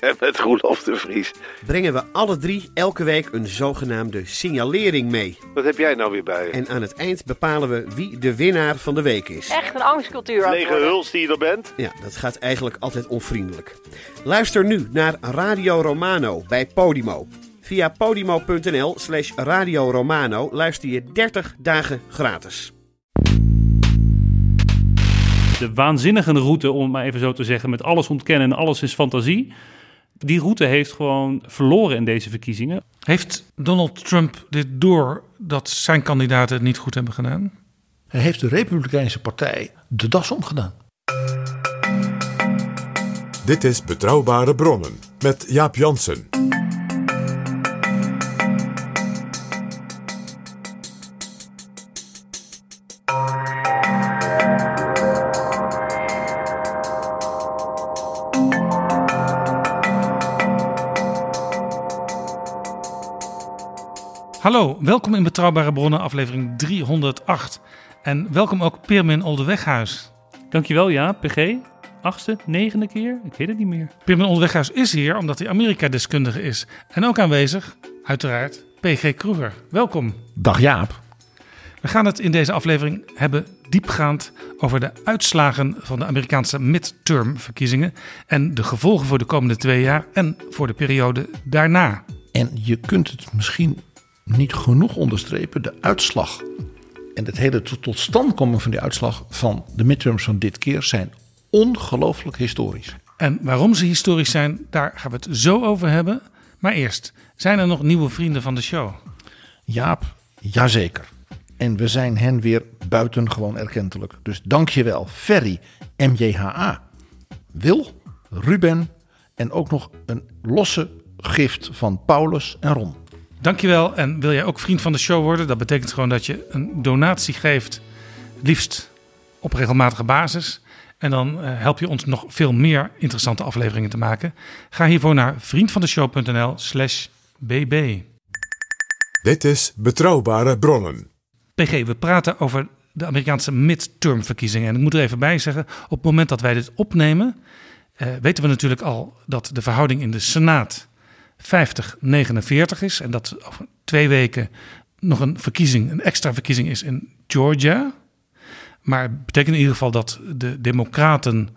En met Roelof de Vries. brengen we alle drie elke week een zogenaamde signalering mee. Wat heb jij nou weer bij je? En aan het eind bepalen we wie de winnaar van de week is. Echt een angstcultuur aan het Lege worden. huls die je er bent? Ja, dat gaat eigenlijk altijd onvriendelijk. Luister nu naar Radio Romano bij Podimo. Via podimo.nl slash Radio Romano luister je 30 dagen gratis. de waanzinnige route, om het maar even zo te zeggen, met alles ontkennen en alles is fantasie. Die route heeft gewoon verloren in deze verkiezingen. Heeft Donald Trump dit door dat zijn kandidaten het niet goed hebben gedaan? Hij heeft de Republikeinse Partij de das omgedaan. Dit is Betrouwbare Bronnen met Jaap Jansen. Hallo, welkom in Betrouwbare Bronnen, aflevering 308. En welkom ook Pirmin Oldeweghuis. Dankjewel, ja, PG. Achtste, negende keer? Ik weet het niet meer. Pirmin Oldeweghuis is hier omdat hij Amerika-deskundige is. En ook aanwezig, uiteraard, PG Kroeger. Welkom. Dag Jaap. We gaan het in deze aflevering hebben diepgaand over de uitslagen van de Amerikaanse midtermverkiezingen en de gevolgen voor de komende twee jaar en voor de periode daarna. En je kunt het misschien niet genoeg onderstrepen, de uitslag en het hele tot, stand komen van die uitslag van de midterms van dit keer zijn ongelooflijk historisch. En waarom ze historisch zijn, daar gaan we het zo over hebben. Maar eerst, zijn er nog nieuwe vrienden van de show? Jaap, jazeker. En we zijn hen weer buitengewoon erkentelijk. Dus dank je wel, Ferry, MJHA, Wil, Ruben en ook nog een losse gift van Paulus en Ron. Dankjewel. En wil jij ook vriend van de show worden? Dat betekent gewoon dat je een donatie geeft, liefst op regelmatige basis. En dan eh, help je ons nog veel meer interessante afleveringen te maken. Ga hiervoor naar vriendvandeshow.nl slash bb. Dit is Betrouwbare Bronnen. PG, we praten over de Amerikaanse midtermverkiezingen. En ik moet er even bij zeggen, op het moment dat wij dit opnemen, eh, weten we natuurlijk al dat de verhouding in de Senaat 50-49 is. En dat over twee weken nog een verkiezing, een extra verkiezing is in Georgia. Maar het betekent in ieder geval dat de Democraten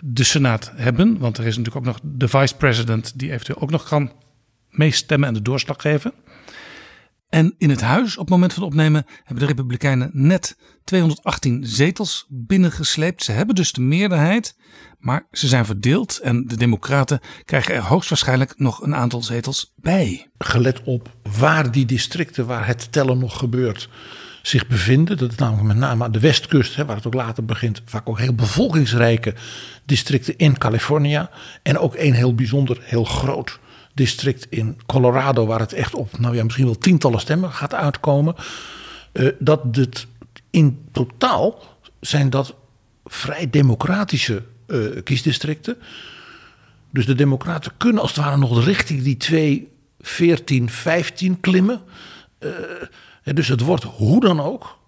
de Senaat hebben. Want er is natuurlijk ook nog de vice-president die eventueel ook nog kan meestemmen en de doorslag geven. En in het huis, op het moment van opnemen, hebben de Republikeinen net 218 zetels binnengesleept. Ze hebben dus de meerderheid, maar ze zijn verdeeld. En de Democraten krijgen er hoogstwaarschijnlijk nog een aantal zetels bij. Gelet op waar die districten waar het tellen nog gebeurt zich bevinden. Dat is namelijk met name aan de westkust, hè, waar het ook later begint. Vaak ook heel bevolkingsrijke districten in California. En ook een heel bijzonder, heel groot district in Colorado, waar het echt op, nou ja, misschien wel tientallen stemmen gaat uitkomen. Eh, dat het in totaal zijn dat vrij democratische eh, kiesdistricten. Dus de Democraten kunnen als het ware nog richting die 2, 14, 15 klimmen. Hè, dus het wordt hoe dan ook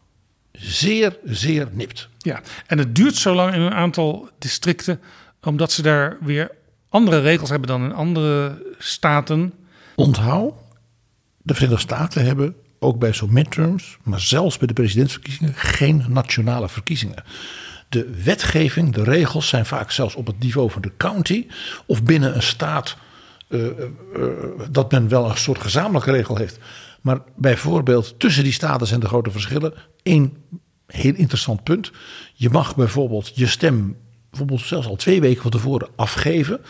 zeer, zeer nipt. Ja, en het duurt zo lang in een aantal districten, omdat ze daar weer andere regels hebben dan in andere staten. Onthoud, de Verenigde Staten hebben ook bij zo'n midterms, maar zelfs bij de presidentsverkiezingen, geen nationale verkiezingen. De wetgeving, de regels zijn vaak zelfs op het niveau van de county of binnen een staat eh, eh, eh, dat men wel een soort gezamenlijke regel heeft. Maar bijvoorbeeld tussen die staten zijn er grote verschillen. Eén heel interessant punt. Je mag bijvoorbeeld je stem bijvoorbeeld zelfs al twee weken van tevoren afgeven.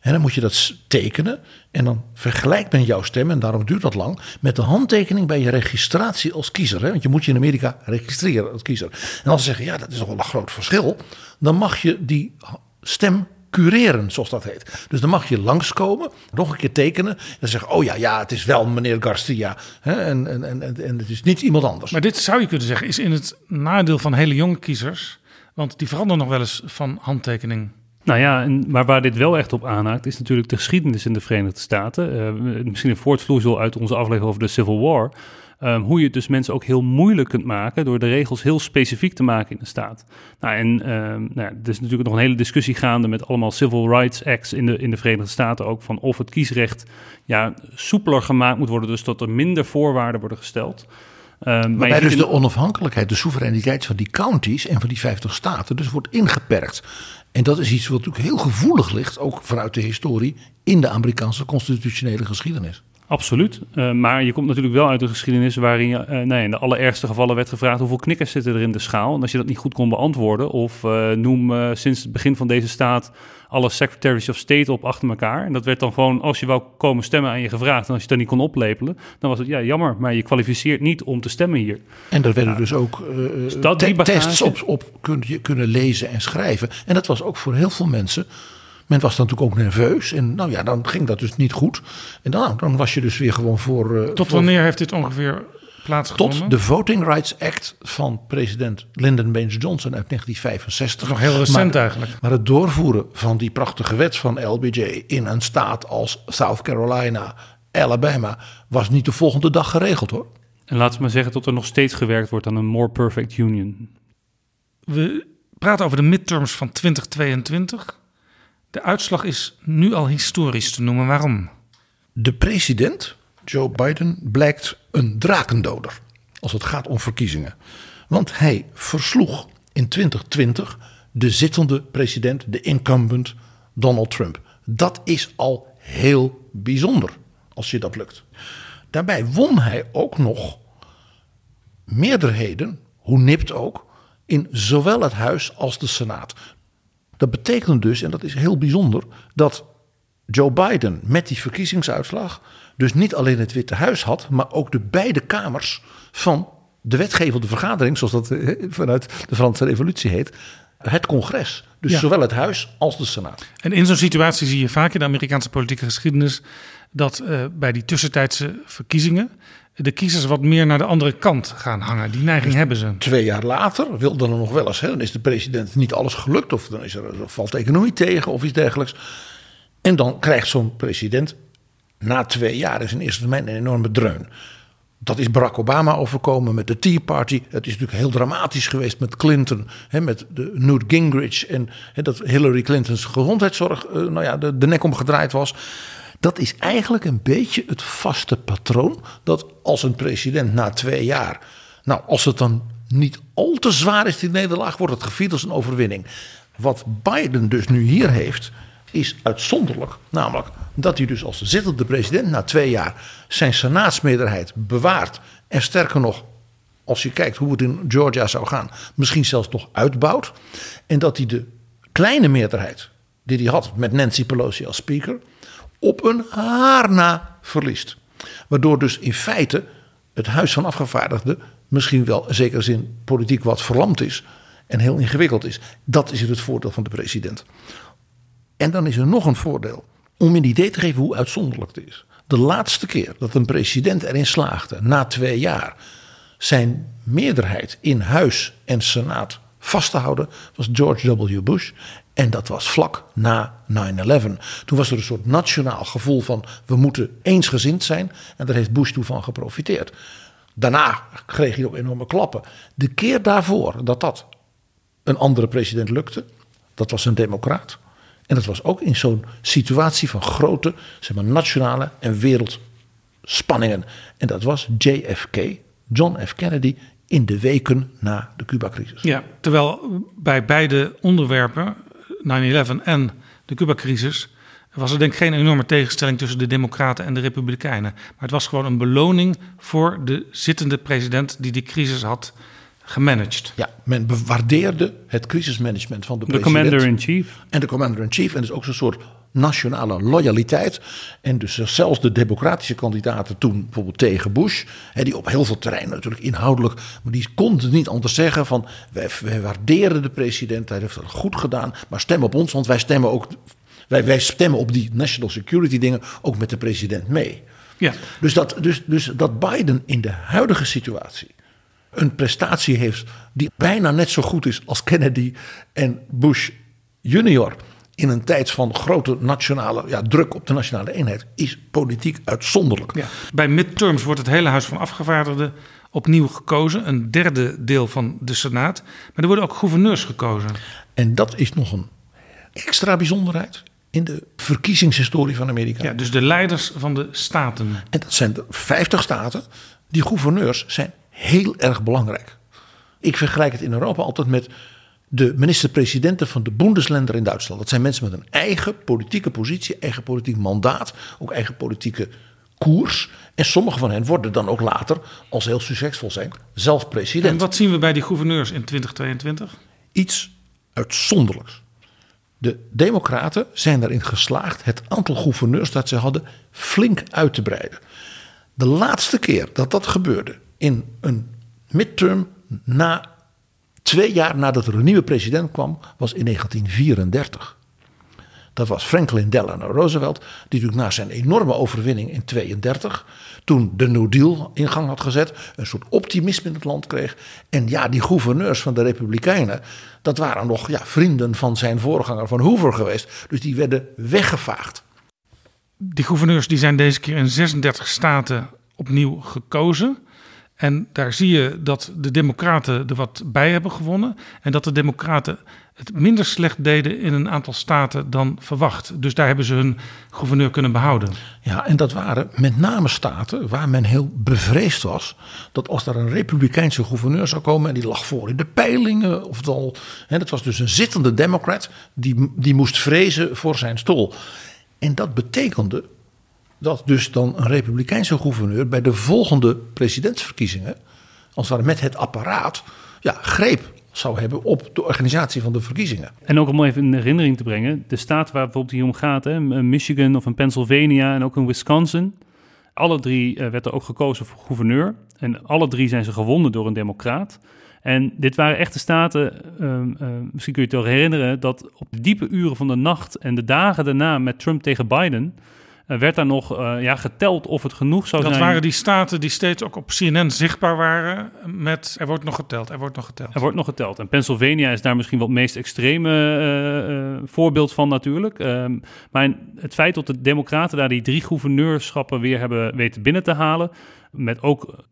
En dan moet je dat tekenen. En dan vergelijkt men jouw stem, en daarom duurt dat lang, met de handtekening bij je registratie als kiezer. Hè? Want je moet je in Amerika registreren als kiezer. En als ze zeggen, ja, dat is nog wel een groot verschil. Dan mag je die stem cureren, zoals dat heet. Dus dan mag je langskomen, nog een keer tekenen. En zeggen, oh ja, ja, het is wel meneer Garcia. Hè, en, en, en, en het is niet iemand anders. Maar dit zou je kunnen zeggen, is in het nadeel van hele jonge kiezers. Want die veranderen nog wel eens van handtekening. Nou ja, en, maar waar dit wel echt op aanhaakt, is natuurlijk de geschiedenis in de Verenigde Staten. Uh, misschien een voortvloeisel uit onze aflevering over de Civil War. Um, hoe je het dus mensen ook heel moeilijk kunt maken door de regels heel specifiek te maken in de staat. Nou, en um, nou, er is natuurlijk nog een hele discussie gaande met allemaal civil rights acts in de, in de Verenigde Staten ook van of het kiesrecht ja, soepeler gemaakt moet worden, dus dat er minder voorwaarden worden gesteld. Um, Waarbij dus de onafhankelijkheid, de soevereiniteit van die counties en van die 50 staten dus wordt ingeperkt. En dat is iets wat natuurlijk heel gevoelig ligt, ook vanuit de historie, in de Amerikaanse constitutionele geschiedenis. Absoluut. Uh, maar je komt natuurlijk wel uit een geschiedenis waarin je, uh, nee, in de allerergste gevallen werd gevraagd hoeveel knikkers zitten er in de schaal. En als je dat niet goed kon beantwoorden, of uh, noem sinds het begin van deze staat alle secretaries of state op achter elkaar. En dat werd dan gewoon, als je wou komen stemmen aan je gevraagd. En als je dat niet kon oplepelen, dan was het ja jammer, maar je kwalificeert niet om te stemmen hier. En er werden dus ook te tests op, op kun je, kunnen lezen en schrijven. En dat was ook voor heel veel mensen men was dan natuurlijk ook nerveus. En nou ja, dan ging dat dus niet goed. En dan, nou, dan was je dus weer gewoon voor. Uh, Tot wanneer heeft dit ongeveer plaatsgevonden? Tot de Voting Rights Act van president Lyndon Baines Johnson uit 1965. Nog heel recent eigenlijk. Maar het doorvoeren van die prachtige wet van LBJ in een staat als South Carolina, Alabama, was niet de volgende dag geregeld hoor. En laten we maar zeggen dat er nog steeds gewerkt wordt aan een more perfect union. We praten over de midterms van 2022. De uitslag is nu al historisch te noemen. Waarom? De president, Joe Biden, blijkt een drakendoder als het gaat om verkiezingen. Want hij versloeg in 2020 de zittende president, de incumbent Donald Trump. Dat is al heel bijzonder als je dat lukt. Daarbij won hij ook nog meerderheden, hoe nipt ook, in zowel het Huis als de Senaat. Dat betekent dus, en dat is heel bijzonder, dat Joe Biden met die verkiezingsuitslag dus niet alleen het Witte Huis had, maar ook de beide kamers van de wetgevende vergadering, zoals dat eh, vanuit de Franse Revolutie heet, het congres. Dus zowel het Huis als de Senaat. En in zo'n situatie zie je vaak in de Amerikaanse politieke geschiedenis dat uh, bij die tussentijdse verkiezingen de kiezers wat meer naar de andere kant gaan hangen. Die neiging dus hebben ze. Twee jaar later wilde er nog wel eens. Hè, dan is de president niet alles gelukt. Of dan is er, valt de economie tegen of iets dergelijks. En dan krijgt zo'n president na twee jaar in zijn eerste termijn een enorme dreun. Dat is Barack Obama overkomen met de Tea Party. Het is natuurlijk heel dramatisch geweest met Clinton. Hè, met de Newt Gingrich. En hè, dat Hillary Clinton's gezondheidszorg uh, nou ja, de, de nek omgedraaid was. Dat is eigenlijk een beetje het vaste patroon. Dat als een president na twee jaar. Nou, als het dan niet al te zwaar is, die nederlaag, wordt het gevierd als een overwinning. Wat Biden dus nu hier heeft, is uitzonderlijk. Namelijk dat hij dus als zittende president na twee jaar zijn senaatsmeerderheid bewaart. En sterker nog, als je kijkt hoe het in Georgia zou gaan, misschien zelfs nog uitbouwt. En dat hij de kleine meerderheid die hij had met Nancy Pelosi als speaker op een haar na verliest. Waardoor dus in feite het Huis van Afgevaardigden misschien wel in zekere zin politiek wat verlamd is en heel ingewikkeld is. Dat is het voordeel van de president. En dan is er nog een voordeel. Om een idee te geven hoe uitzonderlijk het is. De laatste keer dat een president erin slaagde, na twee jaar, zijn meerderheid in Huis en Senaat vast te houden, was George W. Bush. En dat was vlak na 9-11. Toen was er een soort nationaal gevoel van we moeten eensgezind zijn. En daar heeft Bush toe van geprofiteerd. Daarna kreeg hij ook enorme klappen. De keer daarvoor dat dat een andere president lukte, dat was een democraat. En dat was ook in zo'n situatie van grote zeg maar, nationale en wereldspanningen. En dat was JFK, John F. Kennedy, in de weken na de Cuba-crisis. Ja, terwijl bij beide onderwerpen 9-11 en de Cuba-crisis was er denk ik geen enorme tegenstelling tussen de Democraten en de Republikeinen. Maar het was gewoon een beloning voor de zittende president die die crisis had gemanaged. Ja, men bewaardeerde het crisismanagement van de, de commander-in-chief. En de commander-in-chief. En dus ook zo'n soort nationale loyaliteit. En dus zelfs de democratische kandidaten toen bijvoorbeeld tegen Bush, hè, die op heel veel terreinen natuurlijk inhoudelijk, maar die konden niet anders zeggen van wij, wij waarderen de president, hij heeft het goed gedaan, maar stem op ons, want wij stemmen ook Wij, wij stemmen op die national security dingen ook met de president mee. Ja. Dus, dat, dus, dus dat Biden in de huidige situatie een prestatie heeft die bijna net zo goed is als Kennedy en Bush junior in een tijd van grote nationale ja, druk op de nationale eenheid is politiek uitzonderlijk. Ja. Bij midterms wordt het hele Huis van Afgevaardigden opnieuw gekozen. Een derde deel van de Senaat. Maar er worden ook gouverneurs gekozen. En dat is nog een extra bijzonderheid in de verkiezingshistorie van Amerika. Ja, dus de leiders van de staten. En dat zijn de 50 staten. Die gouverneurs zijn heel erg belangrijk. Ik vergelijk het in Europa altijd met de minister-presidenten van de Bundesländer in Duitsland. Dat zijn mensen met een eigen politieke positie, eigen politiek mandaat, ook eigen politieke koers. En sommige van hen worden dan ook later, als ze heel succesvol zijn, zelf president. En wat zien we bij die gouverneurs in 2022? Iets uitzonderlijks. De Democraten zijn erin geslaagd het aantal gouverneurs dat ze hadden flink uit te breiden. De laatste keer dat dat gebeurde in een midterm na twee jaar nadat er een nieuwe president kwam, was in 1934. Dat was Franklin Delano Roosevelt, die natuurlijk na zijn enorme overwinning in 32, toen de New Deal in gang had gezet, een soort optimisme in het land kreeg. En ja, die gouverneurs van de Republikeinen, dat waren nog ja, vrienden van zijn voorganger van Hoover geweest. Dus die werden weggevaagd. Die gouverneurs die zijn deze keer in 36 staten opnieuw gekozen. En daar zie je dat de Democraten er wat bij hebben gewonnen. En dat de Democraten het minder slecht deden in een aantal staten dan verwacht. Dus daar hebben ze hun gouverneur kunnen behouden. Ja, en dat waren met name staten waar men heel bevreesd was. dat als er een Republikeinse gouverneur zou komen. en die lag voor in de peilingen. of het al. Hè, dat was dus een zittende Democrat. die, die moest vrezen voor zijn stoel. En dat betekende dat dus dan een republikeinse gouverneur bij de volgende presidentsverkiezingen, als het ware met het apparaat, ja, greep zou hebben op de organisatie van de verkiezingen. En ook om even in herinnering te brengen, de staat waar bijvoorbeeld hier om gaat, hè, Michigan of in Pennsylvania en ook in Wisconsin, alle drie uh, werd er ook gekozen voor gouverneur. En alle drie zijn ze gewonnen door een democraat. En dit waren echte staten, uh, uh, misschien kun je het wel herinneren, dat op de diepe uren van de nacht en de dagen daarna met Trump tegen Biden werd daar nog uh, ja, geteld of het genoeg zou dat zijn. Dat waren die staten die steeds ook op CNN zichtbaar waren met er wordt nog geteld, er wordt nog geteld. Er wordt nog geteld. En Pennsylvania is daar misschien wel het meest extreme uh, voorbeeld van natuurlijk. Ehm, maar het feit dat de democraten daar die drie gouverneurschappen weer hebben weten binnen te halen, met ook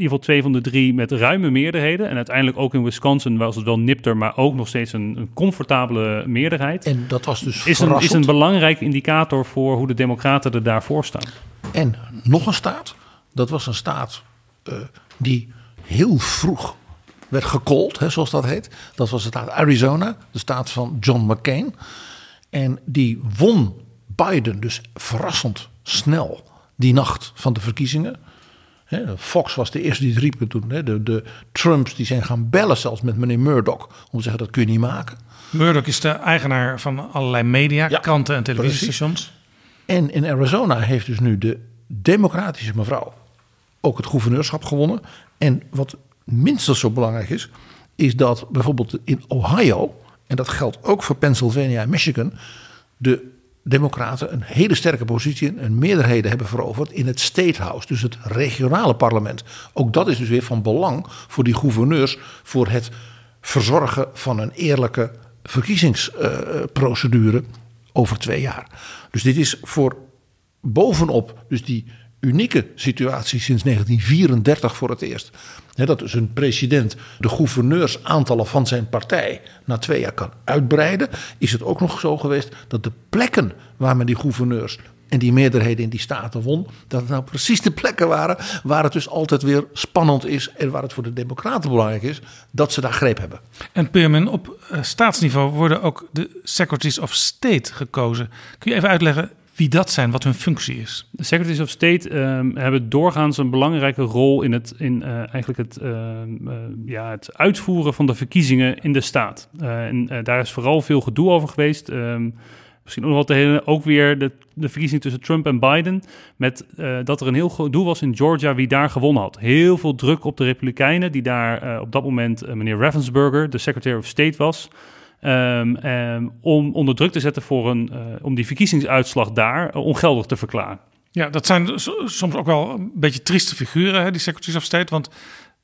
ieder geval twee van de drie met ruime meerderheden. En uiteindelijk ook in Wisconsin was het wel nipter, maar ook nog steeds een, een comfortabele meerderheid. En dat was dus is een, is een belangrijk indicator voor hoe de democraten er daarvoor staan. En nog een staat, dat was een staat uh, die heel vroeg werd gekold, hè, zoals dat heet. Dat was de staat Arizona, de staat van John McCain. En die won Biden dus verrassend snel die nacht van de verkiezingen. Fox was de eerste die het riepen toen. De, de Trumps die zijn gaan bellen zelfs met meneer Murdoch. Om te zeggen dat kun je niet maken. Murdoch is de eigenaar van allerlei media, ja, kranten en televisiestations. En in Arizona heeft dus nu de democratische mevrouw ook het gouverneurschap gewonnen. En wat minstens zo belangrijk is, is dat bijvoorbeeld in Ohio, en dat geldt ook voor Pennsylvania en Michigan, de Democraten een hele sterke positie en meerderheden hebben veroverd in het State House, dus het regionale parlement. Ook dat is dus weer van belang voor die gouverneurs voor het verzorgen van een eerlijke verkiezingsprocedure over twee jaar. Dus dit is voor bovenop dus die unieke situatie sinds 1934 voor het eerst. dat dus een president de gouverneursaantallen van zijn partij na twee jaar kan uitbreiden. Is het ook nog zo geweest dat de plekken waar men die gouverneurs en die meerderheden in die staten won, dat het nou precies de plekken waren waar het dus altijd weer spannend is en waar het voor de Democraten belangrijk is dat ze daar greep hebben. En Peerman, op uh, staatsniveau worden ook de Secretaries of State gekozen. Kun je even uitleggen wie dat zijn, wat hun functie is. De Secretaries of State um, hebben doorgaans een belangrijke rol in het, in, uh, eigenlijk het, uh, uh, ja, het uitvoeren van de verkiezingen in de staat. en daar is vooral veel gedoe over geweest. Um, misschien ook wel te ook weer de, de verkiezing tussen Trump en Biden. Met dat er een heel gedoe was in Georgia wie daar gewonnen had. Heel veel druk op de Republikeinen, die daar op dat moment meneer Ravensburger, de Secretary of State was. Ehm, ehm, om onder druk te zetten voor een, eh, om die verkiezingsuitslag daar eh, ongeldig te verklaren. Ja, dat zijn soms ook wel een beetje trieste figuren, hè, die secretaries of state. Want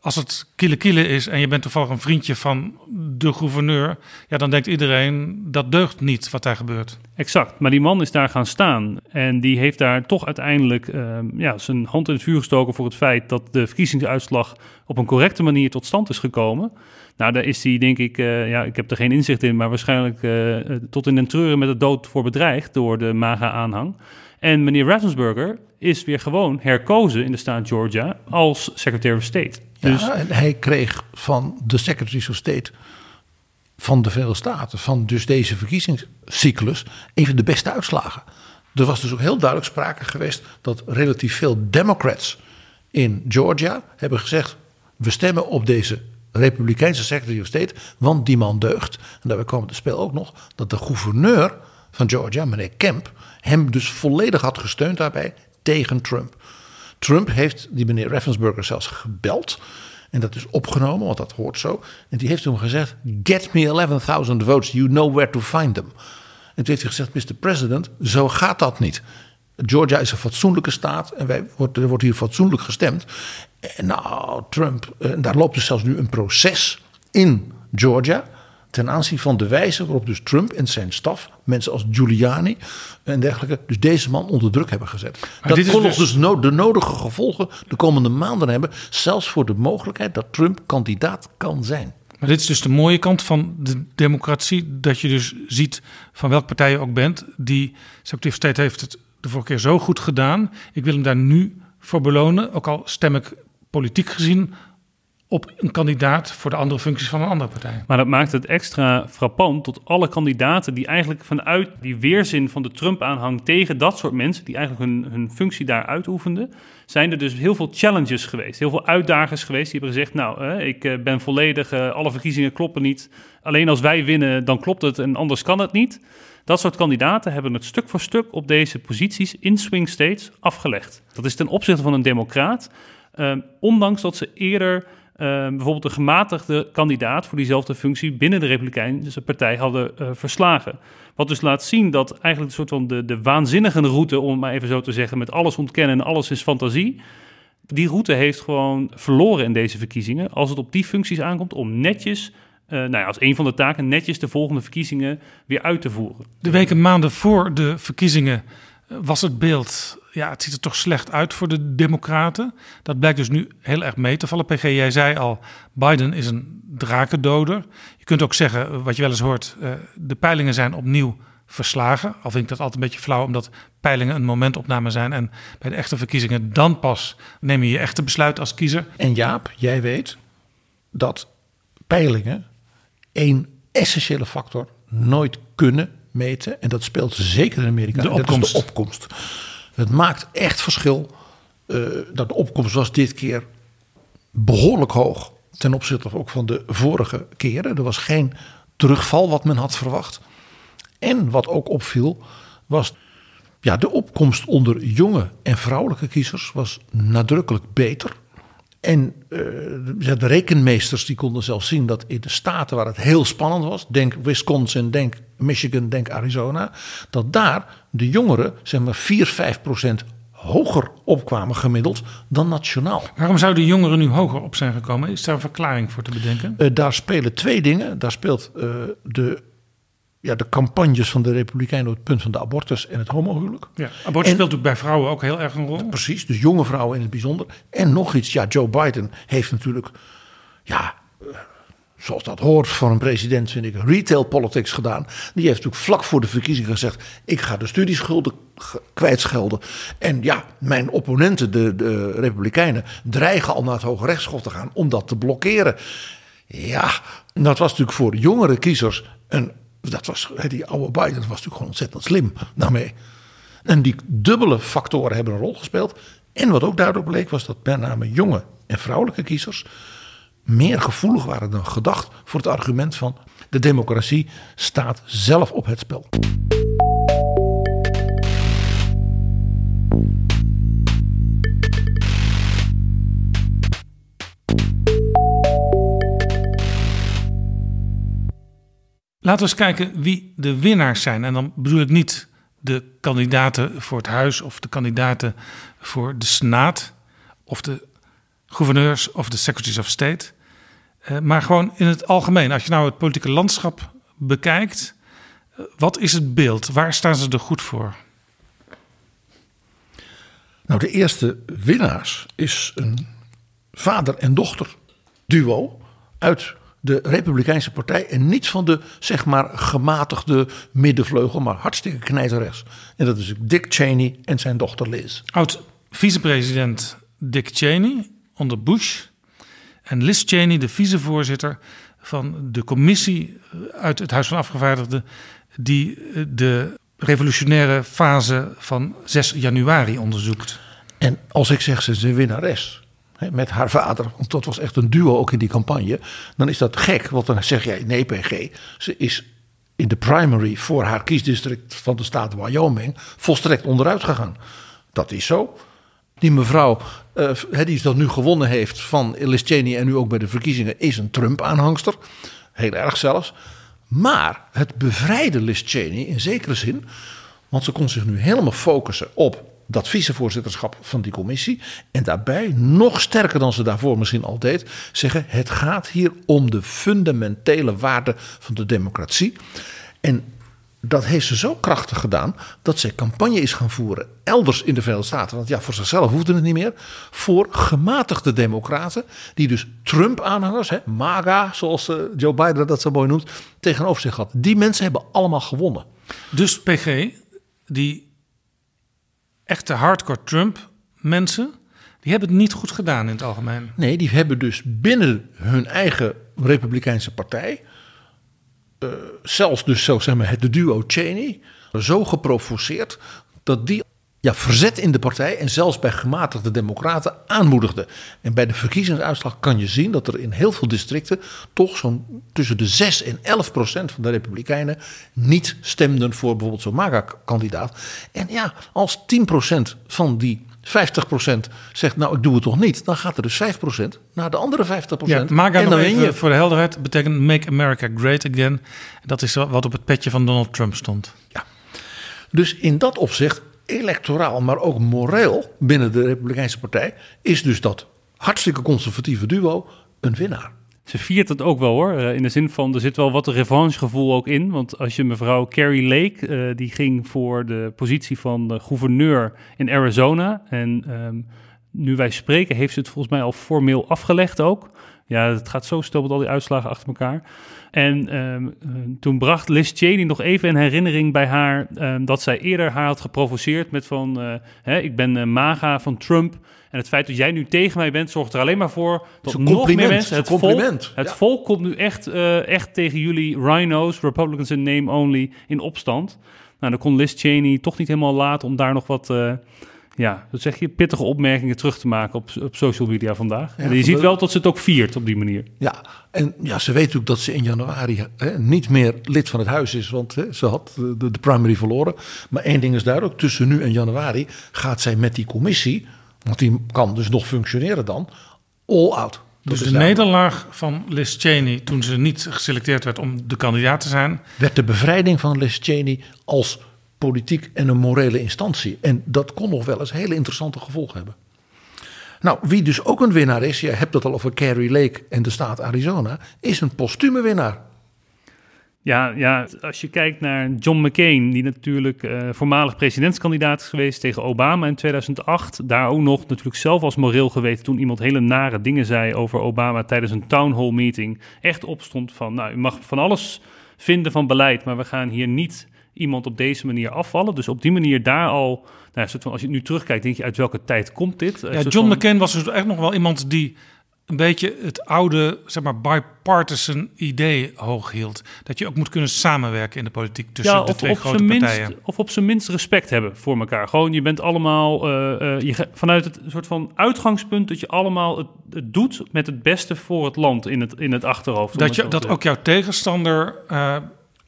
als het kiele kiele is en je bent toevallig een vriendje van de gouverneur, ja, dan denkt iedereen dat deugt niet wat daar gebeurt. Exact, maar die man is daar gaan staan en die heeft daar toch uiteindelijk ehm, ja, zijn hand in het vuur gestoken voor het feit dat de verkiezingsuitslag op een correcte manier tot stand is gekomen. Nou, daar is hij, denk ik, eh, ja, ik heb er geen inzicht in, maar waarschijnlijk eh, eh, tot in den treuren met de dood voor bedreigd door de MAGA-aanhang. En meneer Raffensperger is weer gewoon herkozen in de staat Georgia als Secretary of State. Dus Ja, en hij kreeg van de Secretaries of State van de Verenigde Staten, van dus deze verkiezingscyclus, even de beste uitslagen. Er was dus ook heel duidelijk sprake geweest dat relatief veel Democrats in Georgia hebben gezegd: we stemmen op deze Republikeinse Secretary of State, want die man deugt. En daarbij kwam het spel ook nog dat de gouverneur van Georgia, meneer Kemp, hem dus volledig had gesteund daarbij tegen Trump. Trump heeft die meneer Raffensperger zelfs gebeld. En dat is opgenomen, want dat hoort zo. En die heeft toen gezegd: Get me 11.000 votes, you know where to find them. En toen heeft hij gezegd: Mr. President, zo gaat dat niet. Georgia is een fatsoenlijke staat en wij, er wordt hier fatsoenlijk gestemd. En nou, Trump, eh, daar loopt dus zelfs nu een proces in Georgia. Ten aanzien van de wijze waarop dus Trump en zijn staf, mensen als Giuliani en dergelijke, dus deze man onder druk hebben gezet. dat kon dus- dus no- de nodige gevolgen de komende maanden hebben, zelfs voor de mogelijkheid dat Trump kandidaat kan zijn. Maar dit is dus de mooie kant van de democratie. Dat je dus ziet van welke partij je ook bent. Die Secretary State heeft het de vorige keer zo goed gedaan. Ik wil hem daar nu voor belonen. Ook al stem ik politiek gezien op een kandidaat voor de andere functies van een andere partij. Maar dat maakt het extra frappant tot alle kandidaten die eigenlijk vanuit die weerzin van de Trump-aanhang tegen dat soort mensen, die eigenlijk hun, hun functie daar uitoefenden, zijn er dus heel veel challenges geweest. Heel veel uitdagers geweest. Die hebben gezegd, nou, ik eh, ben volledig, eh, alle verkiezingen kloppen niet. Alleen als wij winnen, dan klopt het en anders kan het niet. Dat soort kandidaten hebben het stuk voor stuk op deze posities in swing states afgelegd. Dat is ten opzichte van een democraat, eh, ondanks dat ze eerder bijvoorbeeld een gematigde kandidaat voor diezelfde functie binnen de Republikeinse partij hadden eh, verslagen. Wat dus laat zien dat eigenlijk een soort van de, de waanzinnige route, om het maar even zo te zeggen, met alles ontkennen en alles is fantasie. Die route heeft gewoon verloren in deze verkiezingen. Als het op die functies aankomt om netjes, eh, nou ja, als een van de taken, netjes de volgende verkiezingen weer uit te voeren. De weken, maanden voor de verkiezingen eh, was het beeld... Ja, het ziet er toch slecht uit voor de democraten. Dat blijkt dus nu heel erg mee te vallen. PG, jij zei al, Biden is een drakendoder. Je kunt ook zeggen, eh, wat je wel eens hoort... eh, de peilingen zijn opnieuw verslagen. Al vind ik dat altijd een beetje flauw... omdat peilingen een momentopname zijn... en bij de echte verkiezingen dan pas neem je je echte besluit als kiezer. En Jaap, jij weet dat peilingen één essentiële factor nooit kunnen meten. En dat speelt zeker in Amerika. De en dat is opkomst. de opkomst. Het maakt echt verschil. eh, dat de opkomst was dit keer behoorlijk hoog. Ten opzichte ook van de vorige keren. Er was geen terugval wat men had verwacht. En wat ook opviel was ja, de opkomst onder jonge en vrouwelijke kiezers was nadrukkelijk beter. En eh, de rekenmeesters die konden zelfs zien dat in de staten waar het heel spannend was, denk Wisconsin, denk Michigan, denk Arizona, dat daar de jongeren zeg maar 4, 5 procent hoger opkwamen gemiddeld dan nationaal. Waarom zouden jongeren nu hoger op zijn gekomen? Is daar een verklaring voor te bedenken? Eh, daar spelen twee dingen. Daar speelt eh, de, ja, de campagnes van de Republikeinen op het punt van de abortus en het homohuwelijk. Ja, abortus En- speelt natuurlijk bij vrouwen ook heel erg een rol. Precies, dus jonge vrouwen in het bijzonder. En nog iets, ja, Joe Biden heeft natuurlijk, ja, eh, zoals dat hoort voor een president, vind ik, retail politics gedaan. Die heeft natuurlijk vlak voor de verkiezingen gezegd: ik ga de studieschulden kwijtschelden. En ja, mijn opponenten, de, de Republikeinen, dreigen al naar het Hoge Rechtshof te gaan om dat te blokkeren. Ja, dat was natuurlijk voor jongere kiezers een. Dat was, die oude Biden was natuurlijk gewoon ontzettend slim daarmee. En die dubbele factoren hebben een rol gespeeld. En wat ook duidelijk bleek was dat met name jonge en vrouwelijke kiezers meer gevoelig waren dan gedacht voor het argument van de democratie staat zelf op het spel. Laten we eens kijken wie de winnaars zijn. En dan bedoel ik niet de kandidaten voor het huis of de kandidaten voor de Senaat of de gouverneurs of de secretaries of state. Uh, maar gewoon in het algemeen. Als je nou het politieke landschap bekijkt, uh, wat is het beeld? Waar staan ze er goed voor? Nou, de eerste winnaars is een vader en dochter duo uit de Republikeinse Partij en niet van de zeg maar gematigde middenvleugel, maar hartstikke knijterrechts. En dat is Dick Cheney en zijn dochter Liz. Oud vicepresident Dick Cheney onder Bush en Liz Cheney, de vicevoorzitter van de commissie uit het Huis van Afgevaardigden die de revolutionaire fase van 6 januari onderzoekt. En als ik zeg ze is een winnares, met haar vader, want dat was echt een duo ook in die campagne, dan is dat gek. Want dan zeg jij nee, PG, ze is in de primary voor haar kiesdistrict van de staat Wyoming volstrekt onderuit gegaan. Dat is zo. Die mevrouw, uh, die dat nu gewonnen heeft van Liz Cheney en nu ook bij de verkiezingen, is een Trump-aanhangster. Heel erg zelfs. Maar het bevrijde Liz Cheney in zekere zin, want ze kon zich nu helemaal focussen op dat vicevoorzitterschap van die commissie. En daarbij, nog sterker dan ze daarvoor misschien al deed, zeggen: het gaat hier om de fundamentele waarden van de democratie. En dat heeft ze zo krachtig gedaan dat ze campagne is gaan voeren elders in de Verenigde Staten. Want ja, voor zichzelf hoefde het niet meer. Voor gematigde democraten, die dus Trump-aanhangers, MAGA, zoals eh, Joe Biden dat zo mooi noemt, tegenover zich had. Die mensen hebben allemaal gewonnen. Dus PG, die echte hardcore Trump-mensen, die hebben het niet goed gedaan in het algemeen. Nee, die hebben dus binnen hun eigen Republikeinse partij, uh, zelfs dus zo zeg maar het duo Cheney, zo geprovoceerd dat die ja, verzet in de partij en zelfs bij gematigde democraten aanmoedigde. En bij de verkiezingsuitslag kan je zien dat er in heel veel districten toch zo'n tussen de 6 en 11 procent van de republikeinen niet stemden voor bijvoorbeeld zo'n MAGA-kandidaat. En ja, als 10 procent van die 50% zegt, nou ik doe het toch niet, dan gaat er dus 5% naar de andere 50%. Ja, MAGA en dan je. voor de helderheid betekent Make America Great Again. Dat is wat op het petje van Donald Trump stond. Ja. Dus in dat opzicht electoraal, maar ook moreel binnen de Republikeinse Partij, is dus dat hartstikke conservatieve duo een winnaar. Ze viert het ook wel hoor. Eh, in de zin van, er zit wel wat revanchegevoel ook in. Want als je mevrouw Carrie Lake, uh, die ging voor de positie van de gouverneur in Arizona. En um, nu wij spreken, heeft ze het volgens mij al formeel afgelegd ook. Ja, het gaat zo stil met al die uitslagen achter elkaar. En um, toen bracht Liz Cheney nog even in herinnering bij haar um, dat zij eerder haar had geprovoceerd met van, uh, hè, ik ben uh, MAGA van Trump. En het feit dat jij nu tegen mij bent, zorgt er alleen maar voor dat nog meer mensen... Het compliment. Volk, het ja. volk komt nu echt, uh, echt tegen jullie rhinos, Republicans in name only, in opstand. Nou, dan kon Liz Cheney toch niet helemaal laten om daar nog wat ja, dat zeg je, pittige opmerkingen terug te maken op, op social media vandaag. Ja, en je ziet wel dat ze het ook viert op die manier. Ja, en ja, ze weet ook dat ze in januari hè, niet meer lid van het huis is, want hè, ze had de, de, primary verloren. Maar één ding is duidelijk, tussen nu en januari gaat zij met die commissie, want die kan dus nog functioneren dan, all out. Dus de nederlaag van Liz Cheney toen ze niet geselecteerd werd om de kandidaat te zijn... werd de bevrijding van Liz Cheney als politiek en een morele instantie. En dat kon nog wel eens hele interessante gevolgen hebben. Nou, wie dus ook een winnaar is, je hebt het al over Carrie Lake en de staat Arizona, is een postume winnaar. Ja, ja, als je kijkt naar John McCain, die natuurlijk uh, voormalig presidentskandidaat is geweest tegen Obama in 2008. Daar ook nog natuurlijk zelf als moreel geweten toen iemand hele nare dingen zei over Obama tijdens een town hall meeting. Echt opstond van, nou, u mag van alles vinden van beleid, maar we gaan hier niet iemand op deze manier afvallen. Dus op die manier daar al, nou, soort van, als je nu terugkijkt, denk je uit welke tijd komt dit? Ja, John McCain was dus echt nog wel iemand die een beetje het oude, zeg maar, bipartisan idee hoog hield. Dat je ook moet kunnen samenwerken in de politiek tussen ja, de twee grote partijen. Minst, of op zijn minst respect hebben voor elkaar. Gewoon, je bent allemaal, uh, uh, je, vanuit het soort van uitgangspunt dat je allemaal het, het, doet met het beste voor het land in het, in het achterhoofd. Dat, je, dat ook jouw tegenstander... Uh,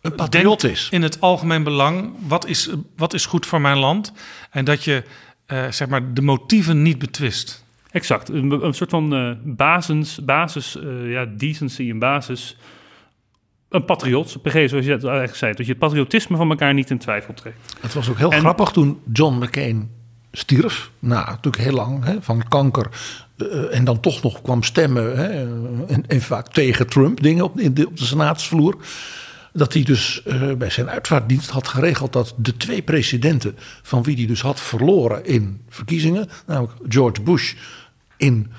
een patriot is. In het algemeen belang, wat is, wat is goed voor mijn land? En dat je uh, zeg maar de motieven niet betwist. Exact, een, een soort van uh, basis, basis uh, ja, decency en basis een patriot, PG, zoals je het eigenlijk zei. Dat je het patriotisme van elkaar niet in twijfel trekt. Het was ook heel En- grappig toen John McCain stierf. Nou, natuurlijk heel lang hè, van kanker. eh, en dan toch nog kwam stemmen. Hè, en, en vaak tegen Trump dingen op, in de, op de senaatsvloer. Dat hij dus eh, bij zijn uitvaartdienst had geregeld dat de twee presidenten. van wie hij dus had verloren in verkiezingen. namelijk George Bush in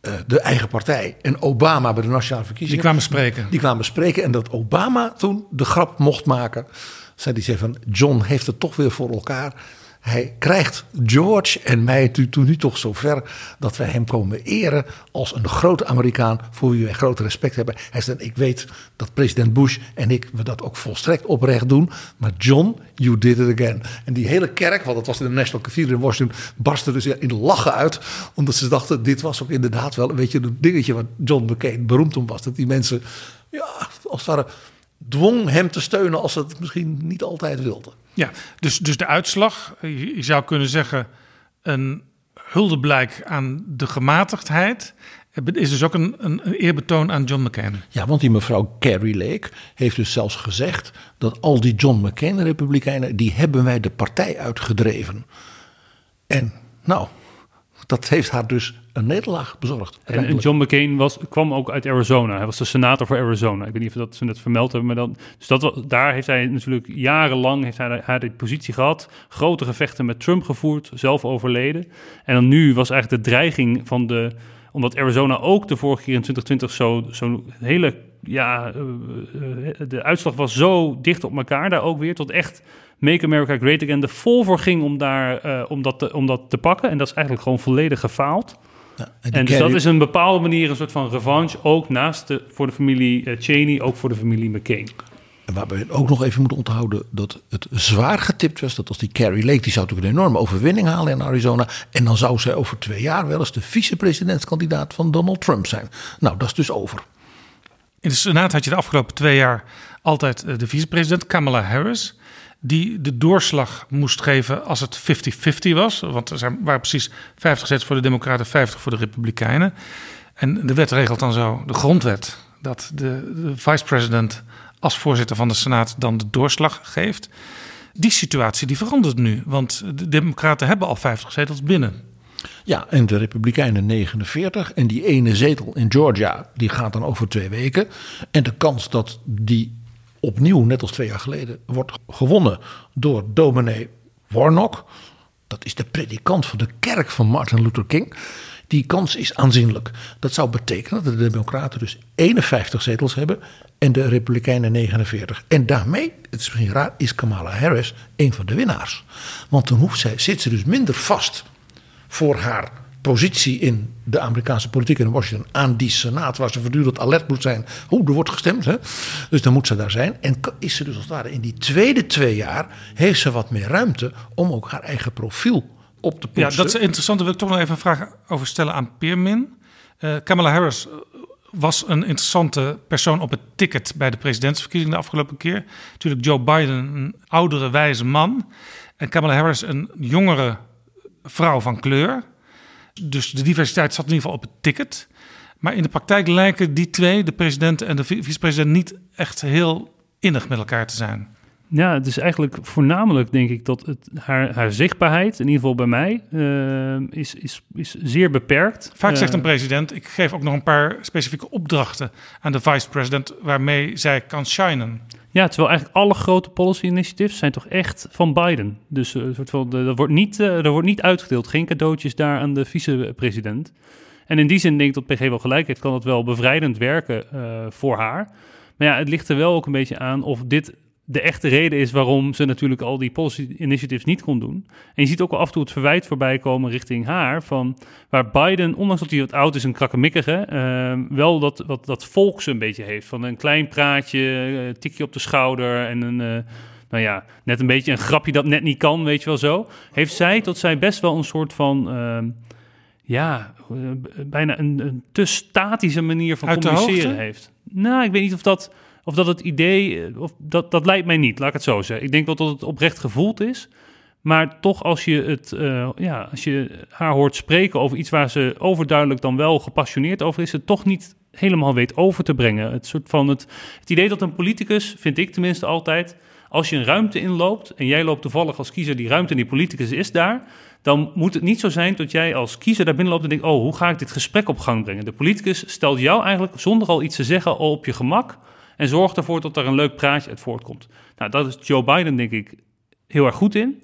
eh, de eigen partij. en Obama bij de nationale Die verkiezingen. kwamen spreken. Die kwamen spreken en dat Obama toen de grap mocht maken. Zei die zei van John heeft het toch weer voor elkaar. Hij krijgt George en mij toen nu toch zover dat wij hem komen eren als een grote Amerikaan voor wie wij groot respect hebben. Hij zei: Ik weet dat president Bush en ik we dat ook volstrekt oprecht doen. Maar John, you did it again. En die hele kerk, want dat was in de National Cathedral in Washington, barstte dus in lachen uit. Omdat ze dachten: dit was ook inderdaad wel een beetje een dingetje wat John McCain beroemd om was. Dat die mensen, ja, als het ware, dwong hem te steunen als ze het misschien niet altijd wilden. Ja, dus, dus de uitslag, je, je zou kunnen zeggen, een huldeblijk aan de gematigdheid. Is dus ook een, een, een eerbetoon aan John McCain. Ja, want die mevrouw Carrie Lake heeft dus zelfs gezegd dat al die John McCain-republikeinen, die hebben wij de partij uitgedreven. En nou, dat heeft haar dus een nederlaag bezorgd. En, John McCain was, kwam ook uit Arizona. Hij was de senator voor Arizona. Ik weet niet of dat ze het vermeld hebben, maar dan, dus dat, daar heeft hij natuurlijk jarenlang heeft hij, hij die positie gehad. Grote gevechten met Trump gevoerd, zelf overleden. En dan nu was eigenlijk de dreiging van de, omdat Arizona ook de vorige keer in 2020 zo, zo hele, ja, eh, eh, de uitslag was zo dicht op elkaar daar ook weer, tot echt Make America Great Again er vol voor ging om, daar, eh, om, dat te, om dat te pakken. En dat is eigenlijk gewoon volledig gefaald. Ja, En, dus dat is een bepaalde manier een soort van revanche, ook naast de, voor de familie eh, Cheney, ook voor de familie McCain. En waarbij we ook nog even moeten onthouden dat het zwaar getipt was. Dat als die Carrie Lake, die zou natuurlijk een enorme overwinning halen in Arizona. En dan zou zij over twee jaar wel eens de vicepresidentskandidaat van Donald Trump zijn. Nou, dat is dus over. In de Senaat had je de afgelopen twee jaar altijd eh, de vicepresident Kamala Harris. Die de doorslag moest geven als het 50-50 was. Want er zijn, waren precies 50 zetels voor de Democraten, 50 voor de Republikeinen. En de wet regelt dan zo, de grondwet, dat de, de vicepresident als voorzitter van de Senaat dan de doorslag geeft. Die situatie die verandert nu, want de Democraten hebben al 50 zetels binnen. Ja, en de Republikeinen 49. En die ene zetel in Georgia, die gaat dan over twee weken. En de kans dat die opnieuw, net als twee jaar geleden, wordt gewonnen door dominee Warnock. Dat is de predikant van de kerk van Martin Luther King. Die kans is aanzienlijk. Dat zou betekenen dat de Democraten dus 51 zetels hebben en de Republikeinen 49. En daarmee, het is misschien raar, is Kamala Harris een van de winnaars. Want dan hoeft zij, zit ze dus minder vast voor haar positie in de Amerikaanse politiek in Washington aan die Senaat, waar ze voortdurend alert moet zijn. Hoe er wordt gestemd. Hè? Dus dan moet ze daar zijn. En is ze dus als het ware in die tweede twee jaar, heeft ze wat meer ruimte om ook haar eigen profiel op te Ja, poetsen. dat is interessant. Daar wil ik toch nog even een vraag over stellen aan Peermin. Eh, Kamala Harris eh, was een interessante persoon op het ticket bij de presidentsverkiezingen de afgelopen keer. Natuurlijk Joe Biden, een oudere, wijze man. En Kamala Harris, een jongere vrouw van kleur. Dus de diversiteit zat in ieder geval op het ticket. Maar in de praktijk lijken die twee, de president en de vi- vicepresident, niet echt heel innig met elkaar te zijn. Ja, het is eigenlijk voornamelijk denk ik dat het, haar, haar zichtbaarheid, in ieder geval bij mij, eh, is, is, is zeer beperkt. Vaak zegt Eh, een president: Ik geef ook nog een paar specifieke opdrachten aan de vice-president waarmee zij kan shinen. Ja, terwijl eigenlijk alle grote policy initiatives zijn toch echt van Biden. Dus een soort van, er, wordt niet, eh, wordt niet uitgedeeld. Geen cadeautjes daar aan de vicepresident. En in die zin denk ik dat PG wel gelijk heeft. Kan het wel bevrijdend werken eh, voor haar. Maar ja, het ligt er wel ook een beetje aan of dit de echte reden is waarom ze natuurlijk al die policy initiatives niet kon doen. En je ziet ook wel af en toe het verwijt voorbij komen richting haar. Van waar Biden, ondanks dat hij wat oud is en krakkemikkige, eh, wel dat, wat, dat volks een beetje heeft. Van een klein praatje, eh, tikje op de schouder en een, eh, nou ja, net een beetje een grapje dat net niet kan, weet je wel zo. Heeft zij tot zij best wel een soort van, ehm, ja, eh, bijna een, een te statische manier van Uit communiceren heeft. Nou, ik weet niet of dat, of dat het idee, eh, of dat, dat lijkt mij niet, laat ik het zo zeggen. Ik denk wel dat het oprecht gevoeld is. Maar toch, als je, het, eh, ja, als je haar hoort spreken over iets waar ze overduidelijk dan wel gepassioneerd over is, het toch niet helemaal weet over te brengen. Het, soort van het, het idee dat een politicus, vind ik tenminste altijd, als je een ruimte inloopt en jij loopt toevallig als kiezer die ruimte en die politicus is daar, dan moet het niet zo zijn dat jij als kiezer daar binnen loopt en denkt, oh, hoe ga ik dit gesprek op gang brengen? De politicus stelt jou eigenlijk zonder al iets te zeggen al op je gemak en zorgt ervoor dat er een leuk praatje uit voortkomt. Nou, dat is Joe Biden denk ik heel erg goed in.